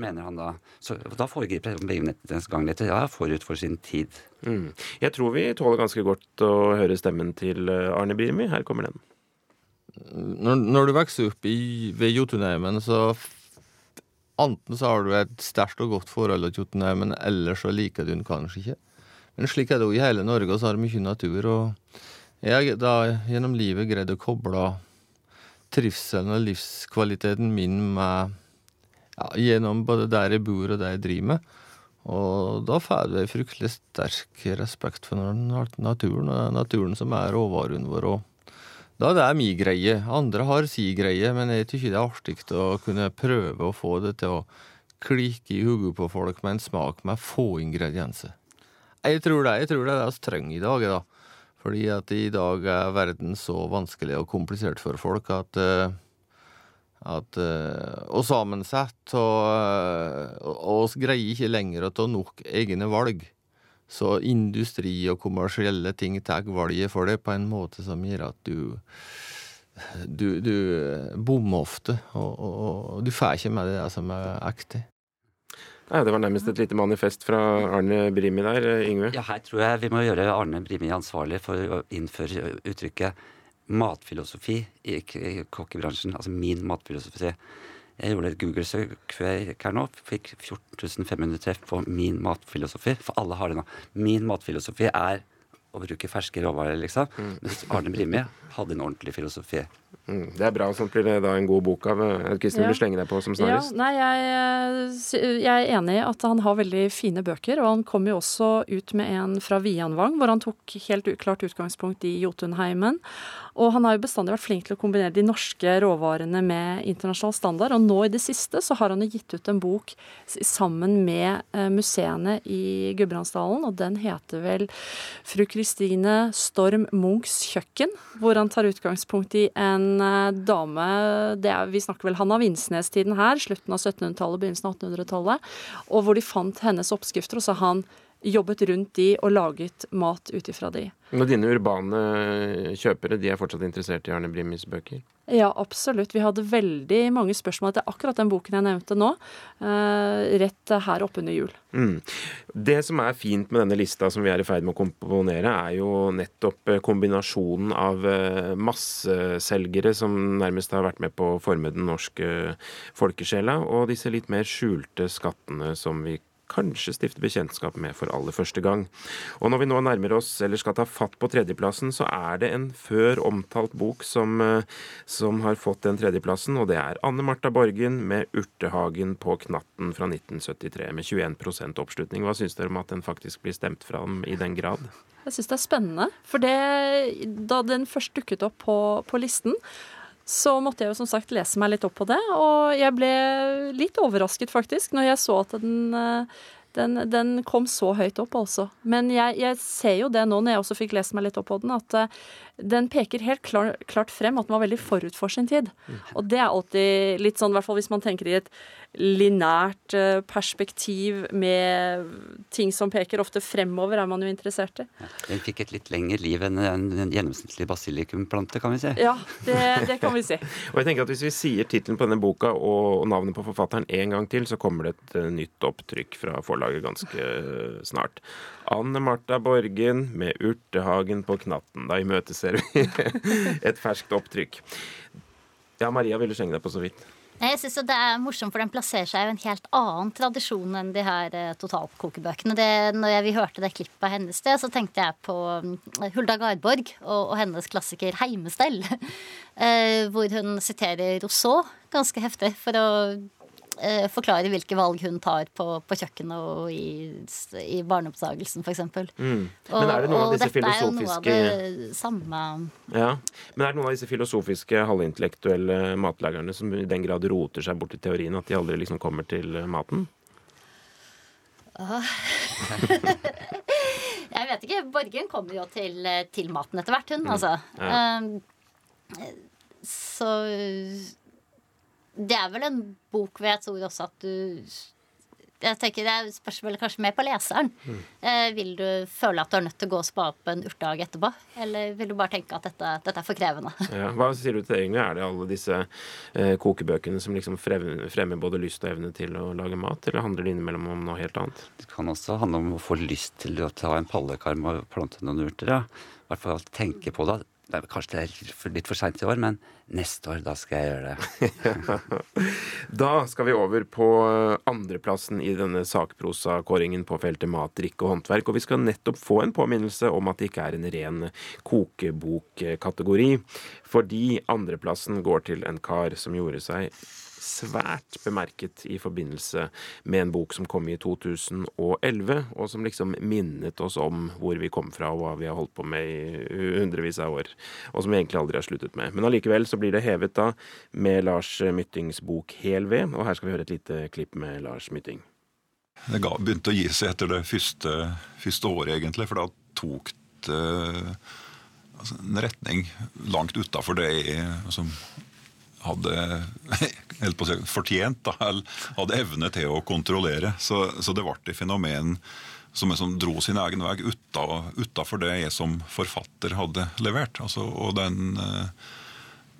mener han da så, Da foregriper begivenhetens gang dette ja, forut for sin tid. Mm. Jeg tror vi tåler ganske godt å høre stemmen til eh, Arne Birmi. Her kommer den. Når, når du vokser opp i, ved Jotunheimen, så Enten så har du et sterkt og godt forhold til Jotunheimen, eller så liker du den kanskje ikke. Men slik er det jo i hele Norge, og så har vi mye natur. Og jeg har da gjennom livet greid å koble trivselen og livskvaliteten min med, ja, gjennom både der jeg bor og det jeg driver med. Og da får du fryktelig sterk respekt for naturen, og naturen som er råvarene vår. Og da det er min greie. Andre har si greie, men jeg syns det er artig å kunne prøve å få det til å klikke i hodet på folk med en smak med få ingredienser. Jeg tror det, jeg tror det er det vi trenger i dag. da. Fordi at i dag er verden så vanskelig og komplisert for folk at uh, at, uh, og sammensatt, og, og oss greier ikke lenger å ta nok egne valg. Så industri og kommersielle ting tar valget for deg på en måte som gjør at du du, du bommer ofte, og, og, og, du får ikke med deg det som er ekte. Nei, Det var nærmest et lite manifest fra Arne Brimi der, Yngve. Ja, her tror jeg vi må gjøre Arne Brimi ansvarlig for å innføre uttrykket matfilosofi i kokkebransjen. Altså min matfilosofi. Jeg gjorde et Google-søk før jeg gikk her nå. Fikk 14.500 treff på min matfilosofi. For alle har det nå. Min matfilosofi er å bruke ferske råvarer, liksom. Mm. Mens Arne Brimi hadde en ordentlig filosofi. Mm, det er bra. Sånn blir det da en god bok av. Eh, Kristin, Ja. vil du slenge deg på som Ja, snarest? nei, jeg, eh, jeg er enig i at han har veldig fine bøker, og han kom jo også ut med en fra Vianvang, hvor han tok helt klart utgangspunkt i Jotunheimen. Og han har jo bestandig vært flink til å kombinere de norske råvarene med internasjonal standard, og nå i det siste så har han jo gitt ut en bok sammen med eh, museene i Gudbrandsdalen, og den heter vel Fru Kristine Storm Munchs kjøkken, hvor han tar utgangspunkt i en eh, dame er, Vi snakker vel Hanna Vinsnes-tiden her, slutten av 1700-tallet, begynnelsen av 1800-tallet. Og hvor de fant hennes oppskrifter, og så han jobbet rundt de og laget mat ut ifra de. Og dine urbane kjøpere de er fortsatt interessert i Arne Brimis bøker? Ja, absolutt. Vi hadde veldig mange spørsmål etter akkurat den boken jeg nevnte nå, eh, rett her oppunder jul. Mm. Det som er fint med denne lista som vi er i ferd med å komponere, er jo nettopp eh, kombinasjonen av eh, masseselgere som nærmest har vært med på å forme den norske folkesjela, og disse litt mer skjulte skattene som vi kanskje stifte bekjentskap med for aller første gang. Og når vi nå nærmer oss, eller skal ta fatt på tredjeplassen, så er det en før omtalt bok som, eh, som har fått den tredjeplassen, og det er Anne Marta Borgen med 'Urtehagen på knatten' fra 1973, med 21% oppslutning. Hva syns dere om at den faktisk blir stemt fram i den grad? Jeg syns det er spennende, for det, da den først dukket opp på, på listen, så måtte jeg jo som sagt lese meg litt opp på det, og jeg ble litt overrasket faktisk når jeg så at den, eh, den, den kom så høyt opp, altså. Men jeg, jeg ser jo det nå når jeg også fikk lest meg litt opp på den, at eh, den peker helt klar, klart frem at den var veldig forut for sin tid. Og det er alltid litt sånn, i hvert fall hvis man tenker i et linært eh, perspektiv med ting som peker ofte fremover, er man jo interessert i. Den fikk et litt lengre liv enn en, en gjennomsnittlig basilikumplante, kan vi si. Ja, det, det kan vi si. Og jeg tenker at Hvis vi sier tittelen på denne boka og navnet på forfatteren en gang til, så kommer det et eh, nytt opptrykk fra forlaget ganske eh, snart. Anne Marta Borgen med 'Urtehagen på knatten'. Da imøteser vi et ferskt opptrykk. Ja, Maria ville skjenge deg på så vidt. Jeg synes Det er morsomt, for den plasserer seg i en helt annen tradisjon enn de her eh, totalkokebøkene. Det, når vi hørte det klippet av hennes sted, så tenkte jeg på mm, Hulda Garborg og, og hennes klassiker 'Heimestell'. eh, hvor hun siterer Rousseau ganske heftig for å eh, forklare hvilke valg hun tar på, på kjøkkenet og i, i barneoppdragelsen, f.eks. Mm. Men er det noen av disse dette er jo noe av det samme Ja, Men er det noen av disse filosofiske, halvintellektuelle matlagerne som i den grad roter seg bort i teorien at de aldri liksom kommer til eh, maten? Jeg vet ikke. Borgen kommer jo til, til maten etter hvert, hun, altså. Ja. Um, så Det er vel en bok hvor jeg tror også at du jeg tenker Det er spørsmålet kanskje mer på leseren. Eh, vil du føle at du er nødt til å gå og spa opp en urtehage etterpå? Eller vil du bare tenke at dette, dette er for krevende? Ja, hva sier du til det egentlig? Er det alle disse eh, kokebøkene som liksom frem- fremmer både lyst og evne til å lage mat, eller handler det innimellom om noe helt annet? Det kan også handle om å få lyst til å ta en pallekarm og plante noen urter. Ja. I hvert fall tenke på det. Det er, kanskje det er litt for, seint i år, men neste år, da skal jeg gjøre det. Da skal vi over på eh, andreplassen i denne sakprosakåringen på feltet mat, drikke og håndverk. Og vi skal nettopp få en påminnelse om at det ikke er en ren kokebokkategori. Fordi andreplassen går til en kar som gjorde seg svært bemerket i forbindelse med en bok som kom i 2011, og som liksom minnet oss om hvor vi kom fra og hva vi har holdt på med i hundrevis av år, og som vi egentlig aldri har sluttet med. Men allikevel så blir det hevet da med Lars Myttings bok Hel ved, og her skal vi høre et lite klipp med Lars Mytting. Det ga, begynte å gi seg etter det første, første året, egentlig. For da tok det altså, en retning langt utafor det jeg altså, hadde si, fortjent, da, eller hadde evne til å kontrollere. Så, så det ble et fenomen som, som dro sin egen vei utafor det jeg som forfatter hadde levert. Altså, og den, eh,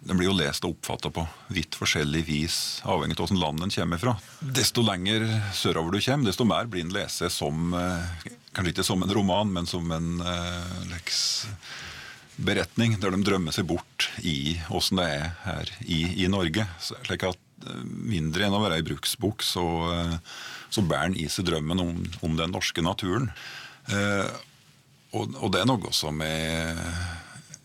den blir jo lest og oppfatta på vidt forskjellig vis, avhengig av hvilket land den kommer fra. Desto lenger sørover du kommer, desto mer blir den lest som eh, Kanskje ikke som en roman, men som en uh, leks beretning der de drømmer seg bort i åssen det er her i, i Norge. Slik at eh, mindre enn å være ei bruksbok, så, eh, så bærer den i seg drømmen om, om den norske naturen. Eh, og, og det er noe som jeg,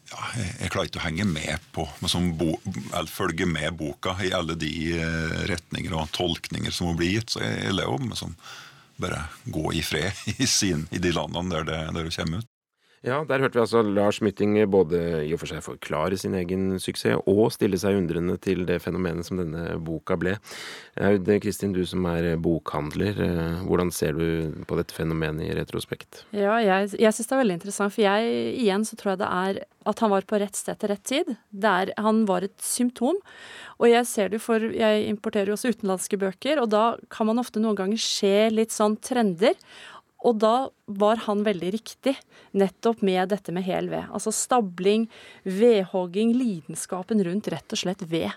ja, jeg, jeg klarer ikke å henge med på liksom, bo, eller følge med boka i alle de eh, retninger og tolkninger som hun blir gitt. Så jeg, jeg lever med som bare gå i fred i, sin, i de landene der det, der det kommer ut. Ja, der hørte vi altså Lars Mytting både i og for seg forklare sin egen suksess, og stille seg undrende til det fenomenet som denne boka ble. Aud Kristin, du som er bokhandler, eh, hvordan ser du på dette fenomenet i retrospekt? Ja, jeg, jeg syns det er veldig interessant, for jeg igjen så tror jeg det er at han var på rett sted til rett tid. Der han var et symptom. Og jeg ser det for Jeg importerer jo også utenlandske bøker, og da kan man ofte noen ganger se litt sånn trender. Og da var han veldig riktig, nettopp med dette med hel ved. Altså stabling, vedhogging, lidenskapen rundt rett og slett ved.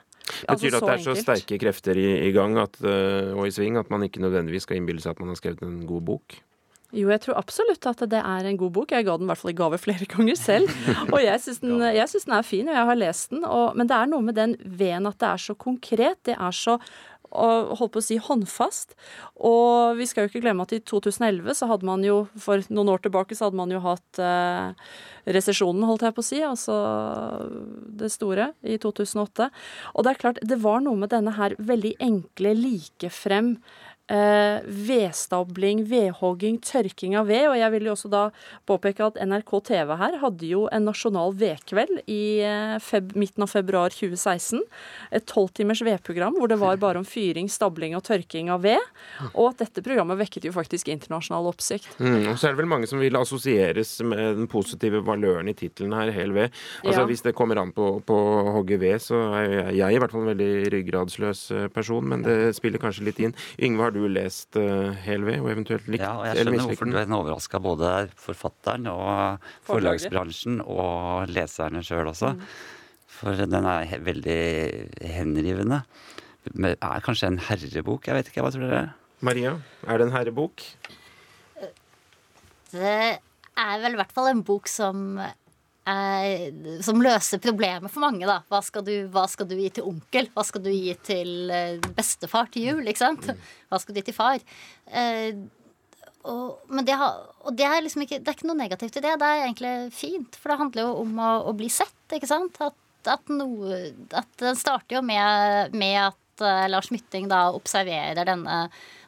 Altså, Betyr det at det er så enkelt. sterke krefter i, i gang at, øh, og i sving at man ikke nødvendigvis skal innbille seg at man har skrevet en god bok? Jo, jeg tror absolutt at det er en god bok. Jeg ga den i hvert fall i gave flere ganger selv. Og jeg syns den, jeg synes den er fin, og jeg har lest den. Og, men det er noe med den veden at det er så konkret. Det er så holdt på å si håndfast. Og vi skal jo ikke glemme at i 2011 så hadde man jo, for noen år tilbake så hadde man jo hatt eh, resesjonen, holdt jeg på å si, altså det store, i 2008. Og det er klart, det var noe med denne her veldig enkle, likefrem eh, vedstabling, vedhogging, tørking av ved. Og jeg vil jo også da påpeke at NRK TV her hadde jo en nasjonal vedkveld i eh, feb midten av februar 2016. Et tolvtimers vedprogram hvor det var bare om fyring, stabling og tørking av ved. Og at dette programmet vekket jo faktisk internasjonal oppsikt. Mm, og så er det vel mange som vil assosieres med den positive valøren i tittelen her, hel ved. Altså Ja. Hvis det kommer an på, på hogge ved, så er jeg, jeg i hvert fall en veldig ryggradsløs eh, person, men det spiller kanskje litt inn. Yngve, har du lest uh, hel og eventuelt likt Ja, og jeg skjønner hvorfor den? er overraska både forfatteren og forlagsbransjen og leserne sjøl også. For den er he veldig henrivende. Men er kanskje en herrebok? Jeg vet ikke, hva tror dere? Maria, er det en herrebok? Det er vel i hvert fall en bok som er, som løser problemet for mange, da. Hva skal, du, hva skal du gi til onkel? Hva skal du gi til eh, bestefar til jul? Ikke sant? Hva skal du gi til far? Eh, og, men det, har, og det, er liksom ikke, det er ikke noe negativt i det. Det er egentlig fint. For det handler jo om å, å bli sett, ikke sant? At, at, noe, at den starter jo med, med at eh, Lars Mytting da observerer denne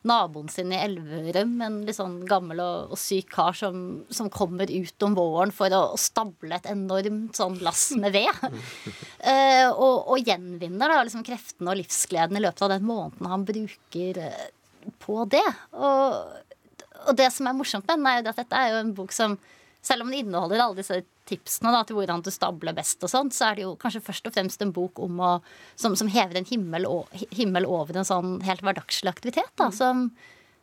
naboen sin i Elverum, en litt sånn gammel og, og syk kar som, som kommer ut om våren for å, å stable et enormt sånn lass med ved. uh, og, og gjenvinner da liksom kreftene og livsgleden i løpet av den måneden han bruker eh, på det. Og, og det som er morsomt med den, er jo at dette er jo en bok som selv om den inneholder alle disse tipsene da, til hvordan du stabler best, og sånt, så er det jo kanskje først og fremst en bok om å, som, som hever en himmel, himmel over en sånn helt hverdagslig aktivitet. Da, som,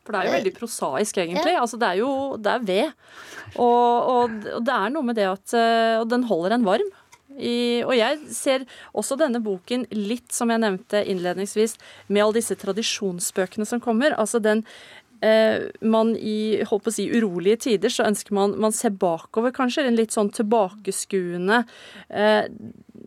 For det er jo veldig prosaisk, egentlig. Altså, det er jo det er ved. Og, og, og det er noe med det at eh, Og den holder en varm. I, og jeg ser også denne boken litt, som jeg nevnte innledningsvis, med alle disse tradisjonsbøkene som kommer. Altså den eh, man i holdt på å si, urolige tider så ønsker man man ser bakover, kanskje. En litt sånn tilbakeskuende eh,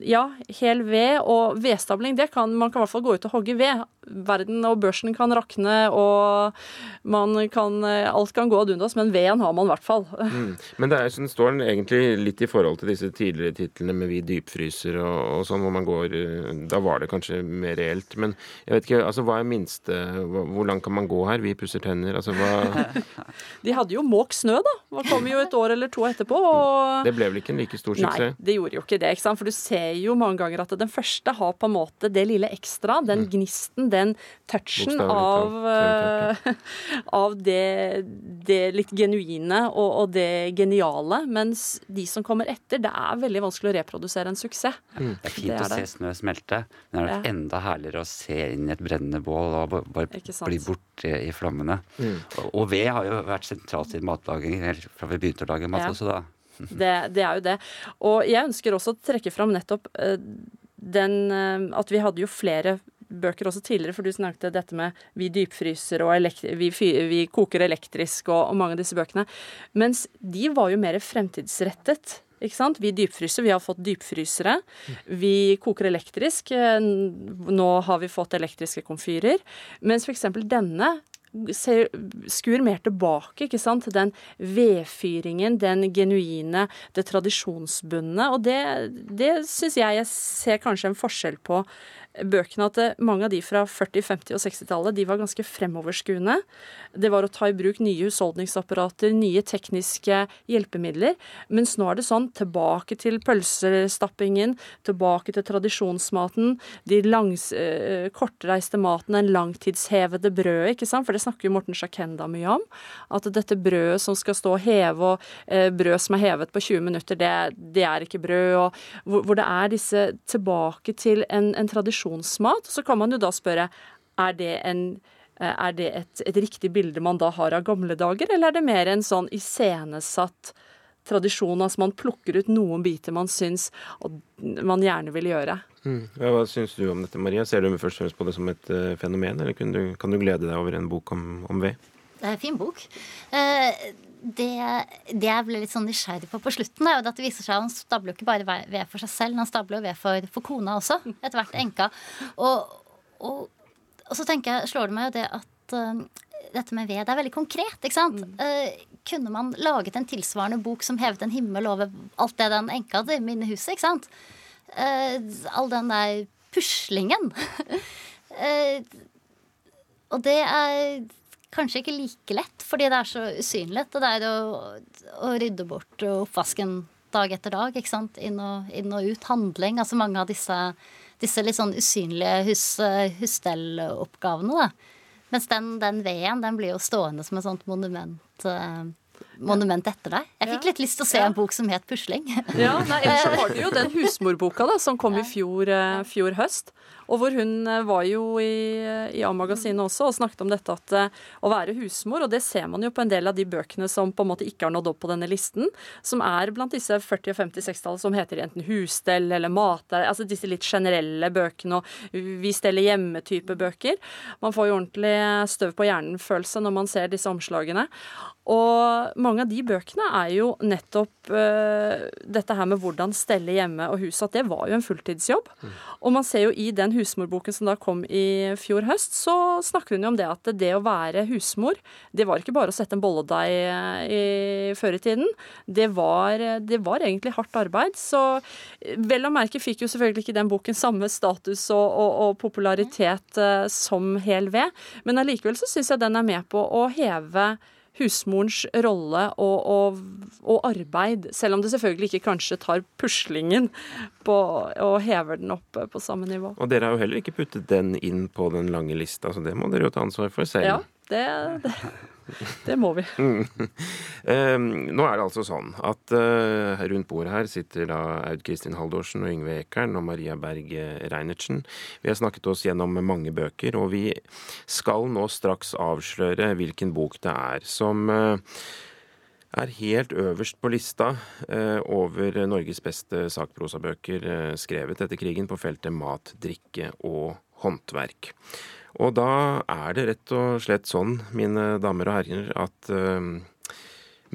Ja, hel ved og vedstabling, det kan man kan i hvert fall gå ut og hogge ved. Verden og børsen kan rakne, og man kan Alt kan gå ad undas, men veden har man i hvert fall. Mm. Men det er, så den står egentlig litt i forhold til disse tidligere titlene med 'Vi dypfryser' og, og sånn, hvor man går eh, Da var det kanskje mer reelt. Men jeg vet ikke, altså hva er minste Hvor langt kan man gå her? Vi pusser tenner. Altså hva De hadde jo Måk snø, da. Man kom jo et år eller to etterpå. og... Det ble vel ikke en like stor Nei, det gjorde jo ikke det. ikke sant? For du ser jo mange ganger at den første har på en måte det lille ekstra, den gnisten, den touchen. Av, eh, av det, det litt genuine og, og det geniale. Mens de som kommer etter, det er veldig vanskelig å reprodusere en suksess. Mm. Det er fint Det er å se snø smelte, men det er Ja. enda herligere å se inn i et brennende bål og bare bli borte i flammene. Mm. Og, og ved har jo vært sentralt i matlaging helt fra vi begynte å lage mat Ja. også, da. Det, det er jo det. Og jeg ønsker også å trekke fram nettopp eh, den eh, At vi hadde jo flere bøker også tidligere, for du snakket dette med vi dypfryser og vi, vi koker elektrisk og, og mange av disse bøkene. Mens de var jo mer fremtidsrettet. Ikke sant? Vi dypfryser, vi har fått dypfrysere. Vi koker elektrisk. Nå har vi fått elektriske komfyrer. Mens f.eks. denne ser, skur mer tilbake ikke sant? den vedfyringen, den genuine, det tradisjonsbundne. Og det, det syns jeg jeg ser kanskje en forskjell på bøkene at mange av de fra 40-, 50- og 60-tallet de var ganske fremoverskuende. Det var å ta i bruk nye husholdningsapparater, nye tekniske hjelpemidler. Mens nå er det sånn tilbake til pølsestappingen, tilbake til tradisjonsmaten, de langs, eh, kortreiste maten, den langtidshevede brødet, ikke sant? For det snakker jo Morten Sjakenda mye om. At dette brødet som skal stå og heve, og eh, brød som er hevet på 20 minutter, det, det er ikke brød. Og hvor, hvor, det er disse tilbake til en, en tradisjon tradisjonsmat. Så kan man jo da spørre er det, en, eh, er det et, et, riktig bilde man da har av gamle dager, eller er det mer en sånn iscenesatt tradisjon, altså man plukker ut noen biter man syns man gjerne vil gjøre? Mm. Ja, hva syns du om dette, Maria? Ser du først og fremst på det som et uh, fenomen, eller kan du, kan du, glede deg over en bok om, om ved? Det er en fin bok. Uh, det, det, jeg ble litt sånn nysgjerrig på på slutten, er jo at det viser seg at han stabler jo ikke bare ved for seg selv, han stabler jo ved for, for kona også. Etter hvert enka. Og, og, og, så tenker jeg, slår det meg jo det at uh, dette med ved det er veldig konkret. ikke sant? Mm. Uh, kunne man laget en tilsvarende bok som hevet en himmel over alt det den enka hadde i huset? ikke sant? Uh, all den der puslingen. og det er kanskje ikke like lett, fordi det er så usynlig. Det er å, å rydde bort oppvasken dag etter dag. ikke sant? Inn og, inn og ut. Handling. Altså mange av disse, disse litt sånn usynlige hus, husstelloppgavene. da. Mens den, den veden den blir jo stående som et sånt monument. Eh, monument etter deg. Jeg fikk litt lyst til å se ja. en bok som het 'Pusling'. Ja, nei, Ellers så var det jo den husmorboka da, som kom i fjor, uh, fjor høst. Og hvor hun eh, var jo i, i A-magasinet også og snakket om dette at uh, å være husmor, og det ser man jo på en del av de bøkene som på en måte ikke har nådd opp på denne listen, som er blant disse 40- og 50-60-tallet som heter enten husstell eller mat, altså disse litt generelle bøkene og vi steller hjemme-type bøker. Man får jo ordentlig støv på hjernen-følelse når man ser disse omslagene. Og mange av de bøkene er jo nettopp uh, dette her med hvordan stelle hjemme og huset, at det var jo en fulltidsjobb. Mm. Og man ser jo i den husmorboken som da kom i fjor høst, så snakker hun jo om det at det å være husmor, det var ikke bare å sette en bolledeig eh, i, før i tiden. Det var, det var, egentlig hardt arbeid. Så vel å merke fikk jo selvfølgelig ikke den boken samme status og, og, og popularitet uh, som Hel ved, men allikevel så syns jeg den er med på å heve husmorens rolle og, og, og, arbeid, selv om det selvfølgelig ikke kanskje tar puslingen på, og hever den opp på samme nivå. Og dere har jo heller ikke puttet den inn på den lange lista, så det må dere jo ta ansvar for selv. Ja, det, det. Det må vi. Mm. nå er det altså sånn at uh, rundt bordet her sitter da Aud Kristin Haldorsen og Yngve Ekern og Maria Berg Reinertsen. Vi har snakket oss gjennom mange bøker, og vi skal nå straks avsløre hvilken bok det er som uh, er helt øverst på lista over Norges beste sakprosabøker skrevet etter krigen på feltet mat, drikke og håndverk. Og da er det rett og slett sånn, mine damer og herrer, at uh,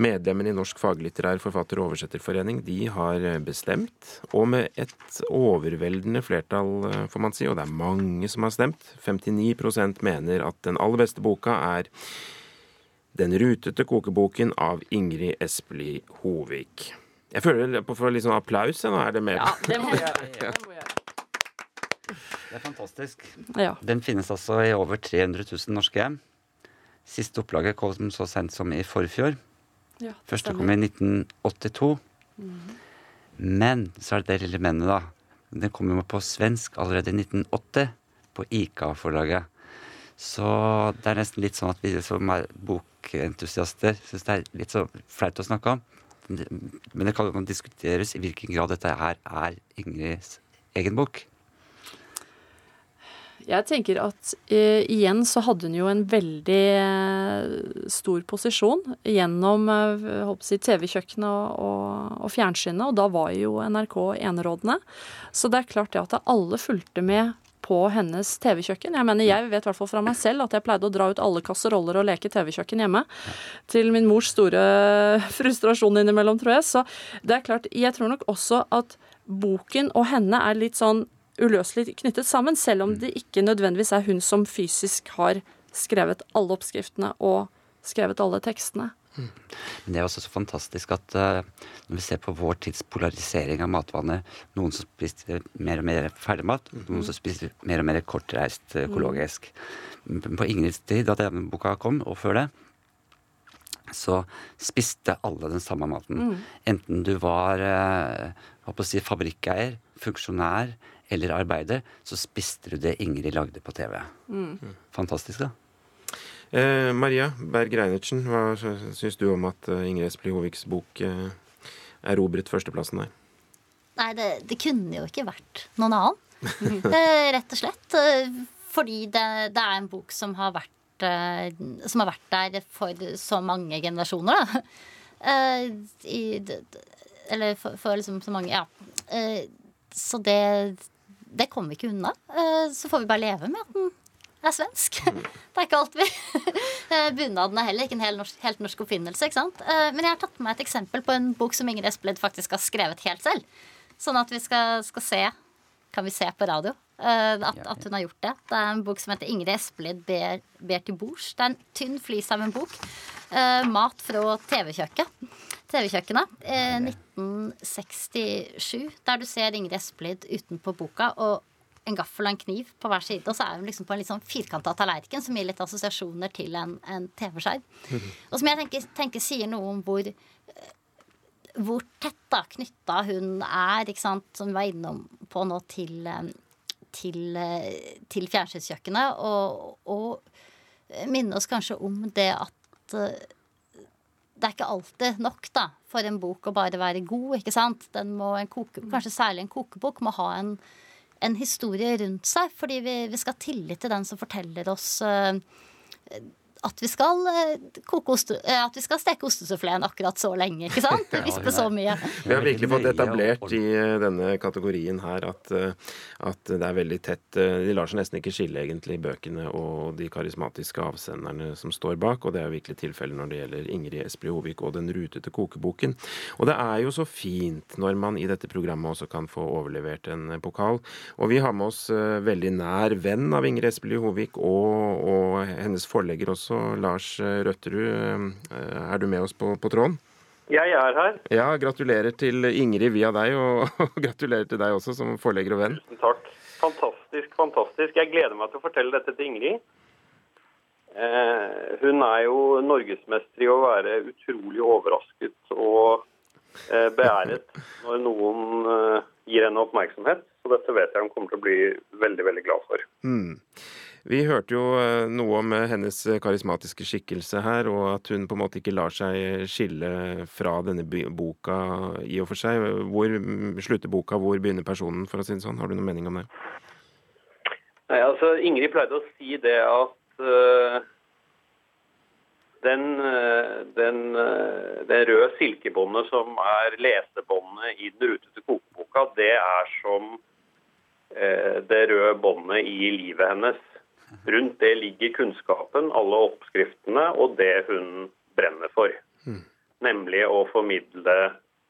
medlemmene i Norsk faglitterær forfatter- og oversetterforening de har bestemt, og med et overveldende flertall, uh, får man si, og det er mange som har stemt, 59% mener at den aller beste boka er Den rutete kokeboken av Ingrid Espelid Hovik. Jeg føler på for litt sånn applaus. Nå er det med. Ja, det må vi gjøre. Det må vi gjøre. Det er fantastisk. Ja. Den finnes altså i over 300 000 norske hjem. Siste opplaget kom så sent som i forfjor. Ja, Første kom i 1982. Mm. Men så er det det lille mennet, da. Den kom jo på svensk allerede i 1980, på ICA-forlaget. Så det er nesten litt sånn at vi som er bokentusiaster syns det er litt så flaut å snakke om. Men det kan diskuteres i hvilken grad dette her er Ingrids egen bok. Jeg tenker at uh, igjen så hadde hun jo en veldig uh, stor posisjon gjennom uh, si, TV-kjøkkenet og, og, fjernsynet, og da var jo NRK enerådende. Så det er klart det at alle fulgte med på hennes TV-kjøkken. Jeg mener, jeg vet i hvert fall fra meg selv at jeg pleide å dra ut alle kasseroller og leke TV-kjøkken hjemme. Til min mors store frustrasjon innimellom, tror jeg. Så det er klart, jeg tror nok også at boken og henne er litt sånn uløselig knyttet sammen, selv om det ikke nødvendigvis er hun som fysisk har skrevet alle oppskriftene og skrevet alle tekstene. Men det er også så fantastisk at uh, når vi ser på vår tids polarisering av matvaner Noen som spiser mer og mer ferdigmat, mm. noen som spiser mer og mer kortreist uh, økologisk. Mm. På Ingrids tid, da denne boka kom, og før det, så spiste alle den samme maten. Mm. Enten du var uh, si, fabrikkeier, funksjonær eller arbeider, så spiste du det Ingrid lagde på TV. Mm. Fantastisk, da. Eh, Maria Berg Reinertsen, hva syns du om at uh, Ingrid Espelid Hoviks bok eh, erobret førsteplassen der? Nei, det, det, kunne jo ikke vært noen annen. uh, rett og slett. fordi det, det, er en bok som har vært som har vært der for så mange generasjoner, da. I, eller for, for, liksom så mange Ja. så det det kommer vi ikke unna. så får vi bare leve med at den er svensk. Det er ikke alt vi eh, Bunaden er heller ikke en helt norsk, helt norsk oppfinnelse. ikke sant? Eh, men jeg har tatt med meg et eksempel på en bok som Ingrid Espelid faktisk har skrevet helt selv. Sånn at vi skal, skal se Kan vi se på radio eh, at, at, hun har gjort det. Det er en bok som heter 'Ingrid Espelid ber, ber til bords'. Det er en tynn flis av en bok. Mat fra TV-kjøkkenet. TV-kjøkkenet. 1967. Der du ser Ingrid Espelid utenpå boka. og en gaffel og en kniv på hver side. Og så er hun liksom på en litt sånn firkanta tallerken som gir litt assosiasjoner til en, en TV-skjerm. Mm. Og som jeg tenker, tenker, sier noe om hvor, eh, hvor tett da knytta hun er, ikke sant, som vi var innom på nå, til, eh, til, eh, til fjernsynskjøkkenet. Og, og minne oss kanskje om det at det er ikke alltid nok da, for en bok å bare være god. ikke sant? Må, koke, kanskje særlig en kokebok må ha en en historie rundt seg, fordi vi, vi skal ha tillit til den som forteller oss uh, at vi skal eh, koke oste, eh, at vi skal steke ostesuffleen akkurat så lenge. ikke sant? Vispe så mye. Vi har virkelig fått etablert i eh, denne kategorien her at, at, det er veldig tett De lar seg nesten ikke skille, egentlig, bøkene og de karismatiske avsenderne som står bak. Og det er virkelig tilfellet når det gjelder Ingrid Espelid Hovik og Den rutete kokeboken. Og det er jo så fint når man i dette programmet også kan få overlevert en pokal. Og vi har med oss veldig nær venn av Ingrid Espelid Hovik og, og hennes forlegger også også. Lars Røtterud, eh, er du med oss på, på tråden? Jeg er her. Ja, Gratulerer til Ingrid via deg, og, og gratulerer til deg også som forlegger og venn. Tusen takk. Fantastisk, fantastisk. Jeg gleder meg til å fortelle dette til Ingrid. Eh, hun er jo norgesmester i å være utrolig overrasket og eh, beæret når noen eh, gir henne oppmerksomhet. Så dette vet jeg hun kommer til å bli veldig, veldig glad for. Mm. Vi hørte jo eh, noe om eh, hennes karismatiske skikkelse her, og at hun på en måte ikke lar seg skille fra denne boka i og for seg. Hvor slutter boka, hvor begynner personen, for å si det sånn? Har du noen mening om det? Nei, altså Ingrid pleide å si det at uh, den, den, det røde silkebåndet som er lesebåndet i den rutete kokeboka, det er som uh, det røde båndet i livet hennes. Rundt det ligger kunnskapen, alle oppskriftene og det hun brenner for. Mm. Nemlig å formidle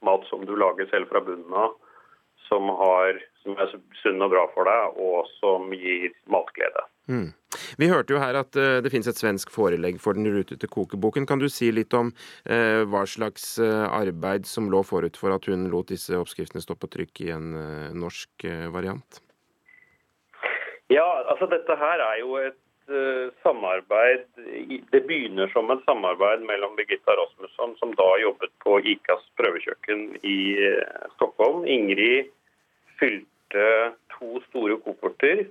mat som du lager selv fra bunnen av, som, har, som er sunn og bra for deg, og som gir matglede. Mm. Vi hørte jo her at uh, det finnes et svensk forelegg for den rutete kokeboken. Kan du si litt om uh, hva slags uh, arbeid som lå forut for at hun lot disse oppskriftene stå på trykk i en norsk variant? Ja, altså dette her er jo et uh, samarbeid Det begynner som et samarbeid mellom Birgitta Rasmusson, som da jobbet på ICAs prøvekjøkken i uh, Stockholm. Ingrid fylte to store kokorter.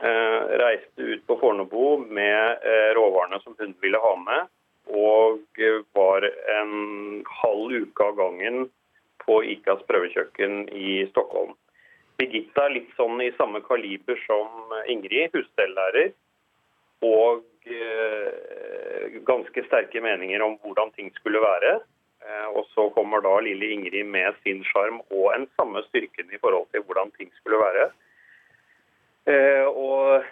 Uh, reiste ut på Fornebu med råvarene som hun ville ha med. Og var en halv uke av gangen på ICAs prøvekjøkken i Stockholm. Birgitta litt sånn i samme kaliber som Ingrid, husstellærer. Og eh, ganske sterke meninger om hvordan ting skulle være. Eh, og så kommer da lille Ingrid med sin sjarm og en samme styrken i forhold til hvordan ting skulle være. Eh, og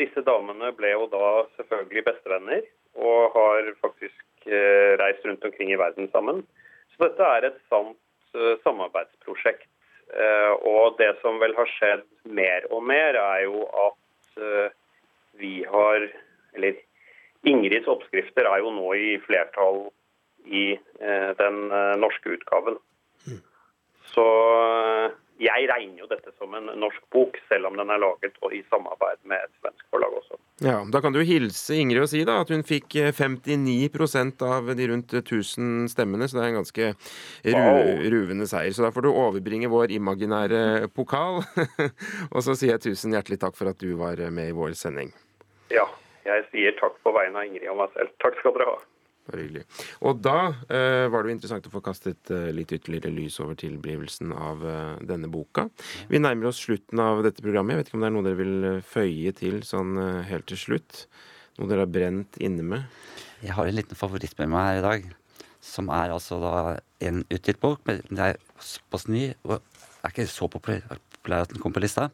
disse damene ble jo da selvfølgelig bestevenner og har faktisk eh, reist rundt omkring i verden sammen. Så dette er et sant eh, samarbeidsprosjekt Eh, og det som vel har skjedd mer og mer, er jo at eh, vi har Eller Ingrids oppskrifter er jo nå i flertall i eh, den eh, norske utgaven. Så eh, jeg regner jo dette som en norsk bok, selv om den er laget og i samarbeid med et svensk forlag også. Ja, Da kan du hilse Ingrid og si da at hun fikk eh, 59% av de rundt 1000 stemmene, så det er en ganske ru ruvende seier. Så da får du overbringe vår imaginære pokal. og så sier jeg tusen hjertelig takk for at du var med i vår sending. Ja, jeg sier takk på vegne av Ingrid og meg selv. Takk skal dere ha. Bare hyggelig. Og da eh, var det jo interessant å få kastet eh, litt ytterligere lys over tilblivelsen av eh, denne boka. Vi nærmer oss slutten av dette programmet. Jeg vet ikke om det er noe dere vil eh, føye til sånn eh, helt til slutt? Noe dere har brent inne med? Jeg har en liten favoritt med meg her i dag. Som er altså da en utgitt bok, men det er såpass ny og er ikke så populær at den kom på lista.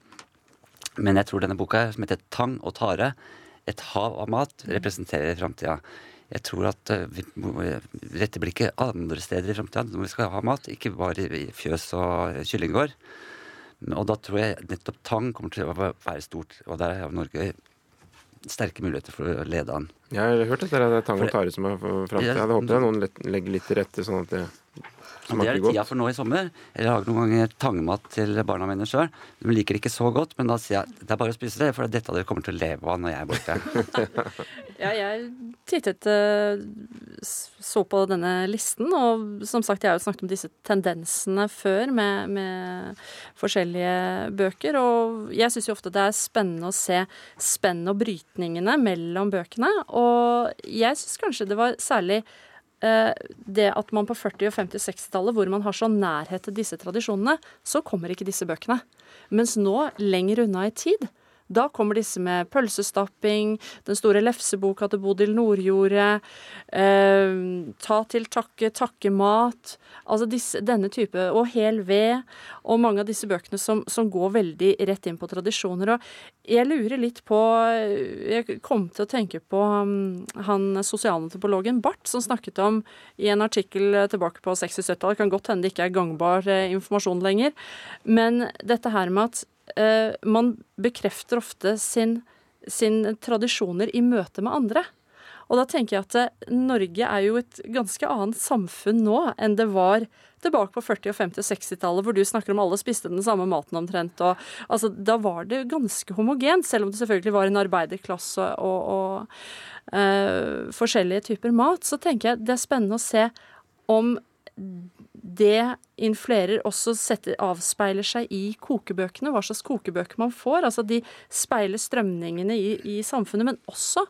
Men jeg tror denne boka, som heter 'Tang og tare', et hav av mat, representerer framtida. Jeg tror at eh, vi må rette blikket andre steder i framtida når vi skal ha mat, ikke bare i fjøs og kyllinggård. Og da tror jeg nettopp tang kommer til å være stort, og der har Norge sterke muligheter for å lede an. Jeg har hørt at det er tang og tare som er framtida. Jeg hadde håpet noen legger litt til rette, sånn at det det er det tida for nå i sommer. Jeg lager noen ganger tangmat til barna mine sjøl. De liker det ikke så godt, men da sier jeg det er bare å spise det, for det er dette dere kommer til å leve av når jeg er borte. Ja, jeg tittet eh, så på denne listen, og som sagt, jeg har jo snakket om disse tendensene før med, med forskjellige bøker, og jeg syns jo ofte det er spennende å se spenn og brytningene mellom bøkene, og jeg syns kanskje det var særlig det at man på 40-, og 50-, og 60-tallet, hvor man har så nærhet til disse tradisjonene, så kommer ikke disse bøkene. Mens nå, lenger unna i tid, da kommer disse med pølsestapping, den store lefseboka til Bodil Nordjordet, eh, ta til takke, takkemat, altså disse, denne type, og hel ved, og mange av disse bøkene som, som går veldig rett inn på tradisjoner. Og jeg lurer litt på, jeg kom til å tenke på um, han sosialantropologen Barth, som snakket om i en artikkel tilbake på 60-70-tallet, kan godt hende det ikke er gangbar eh, informasjon lenger, men dette her med at eh, man bekrefter ofte sin, sin tradisjoner i møte med andre. Og da tenker jeg at eh, Norge er jo et ganske annet samfunn nå enn det var tilbake på 40-, og 50- og 60-tallet, hvor du snakker om alle spiste den samme maten omtrent. Og, altså, da var det ganske homogent, selv om det selvfølgelig var en arbeiderklasse og, og eh, forskjellige typer mat. Så tenker jeg det er spennende å se om det influerer også setter, avspeiler seg i kokebøkene, hva slags kokebøker man får. Altså de speiler strømningene i, i samfunnet, men også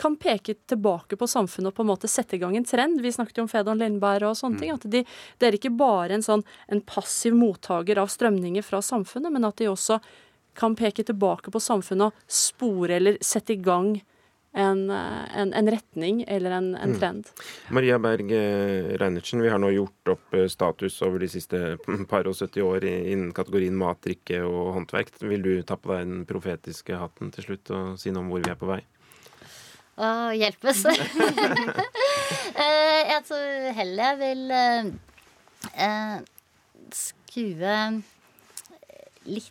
kan peke tilbake på samfunnet og på en måte sette i gang en trend. Vi snakket jo om Fedon Lindberg og sånne ting. At de, det er ikke bare en sånn en passiv mottaker av strømninger fra samfunnet, men at de også kan peke tilbake på samfunnet og spore eller sette i gang en, en, en retning eller en, en trend. Maria Berg eh, Reinertsen, vi har nå gjort opp eh, status over de siste par og 70 år innen kategorien mat, drikke og håndverk. Vil du ta på deg den profetiske hatten til slutt og si noe om hvor vi er på vei? Å, hjelpes. Eh, jeg tror heller jeg vil eh, eh, skue litt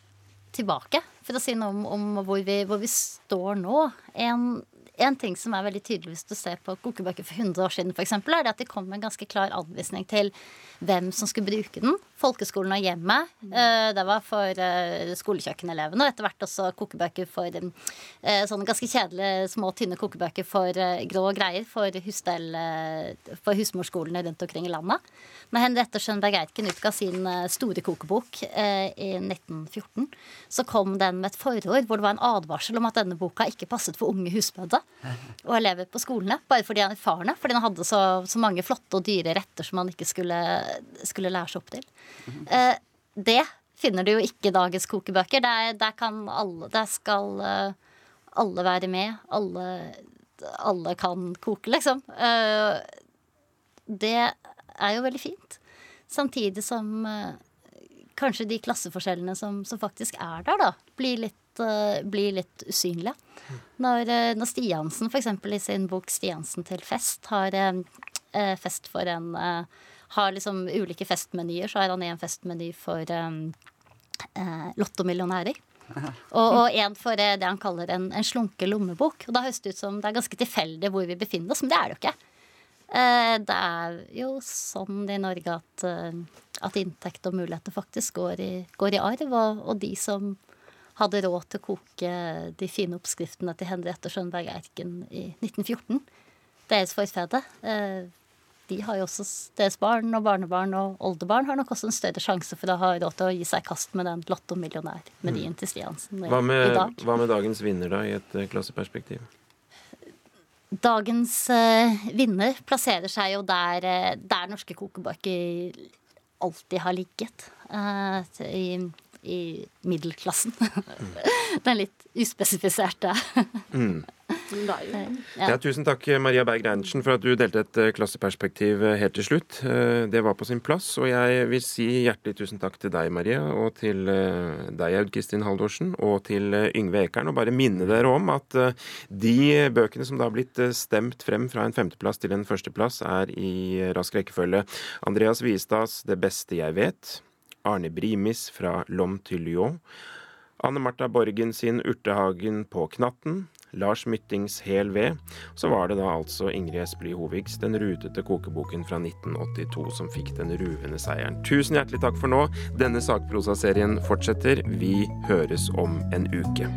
tilbake, for å si noe om, om hvor, vi, hvor vi står nå. En, en ting som er veldig tydelig hvis du ser på kokebøker for 100 år siden, eksempel, er det at de kom en ganske klar anvisning til hvem som skulle bruke den. Folkeskolen og hjemmet. eh, Det var for eh, skolekjøkkenelevene, og etter hvert også kokebøker for eh, sånne ganske kjedelige, små, tynne kokebøker for grå greier for, husstell, eh, for husmorskolene rundt omkring i landet. Når Henriette Schönberg Eirken utga sin store kokebok i 1914, så kom den med et forord hvor det var en advarsel om at denne boka ikke passet for unge husmødre og elever på skolene. Bare fordi han er erfarne. Fordi han hadde så, så mange flotte og dyre retter som han ikke skulle, skulle lære seg opp til. Eh, det finner du jo ikke i dagens kokebøker. Der, der kan alle Der skal eh, alle være med. Alle, alle kan koke, liksom. Eh, det er jo veldig fint. Samtidig som eh, kanskje de klasseforskjellene som, som faktisk er der, da, blir litt, eh, blir litt usynlige. Når, når Stiansen f.eks. i sin bok 'Stiansen til fest' har eh, fest for en eh, Har liksom ulike festmenyer, så har han en festmeny for um, eh, lottomillionærer. Og, og en for eh, det han kaller en, en slunke lommebok. Og da høres det ut som det er ganske tilfeldig hvor vi befinner oss, men det er det jo ikke. Eh, Det er jo sånn i Norge at, eh, at inntekt og muligheter faktisk går i, går i arv. Og, og de som hadde råd til å koke de fine oppskriftene til Henriette Schønberg Erken i 1914, deres forfedre, eh, de har jo også deres barn og barnebarn og oldebarn har nok også en større sjanse for å ha råd til å gi seg i kast med den lottomillionærmenyen til Stiansen hva med, i dag. hva med dagens vinner, da, i et eh, klasseperspektiv? Dagens eh, vinner plasserer seg jo der, eh, der norske kokebaker alltid har ligget. eh, i, I middelklassen. Den litt uspesifiserte. Ja. tusen takk, Maria Berg Reinertsen, for at du delte et eh, klasseperspektiv eh, helt til slutt. Eh, Det var på sin plass. Og jeg vil si hjertelig tusen takk til deg, Maria, og til deg, Aud Kristin Haldorsen, og til Yngve Ekern. Og bare minne dere om at de bøkene som da har blitt stemt frem fra en femteplass til en førsteplass, er i rask rekkefølge Andreas Viestads 'Det beste jeg vet', Arne Brimis fra Lom til Lyon', Anne Marta Borgen sin 'Urtehagen på knatten', Lars Myttings Hel ved. Så var det da altså Ingrid Espelid Hovigs Den rutete kokeboken fra 1982 som fikk den ruvende seieren. Tusen hjertelig takk for nå. Denne sakprosaserien fortsetter. Vi høres om en uke.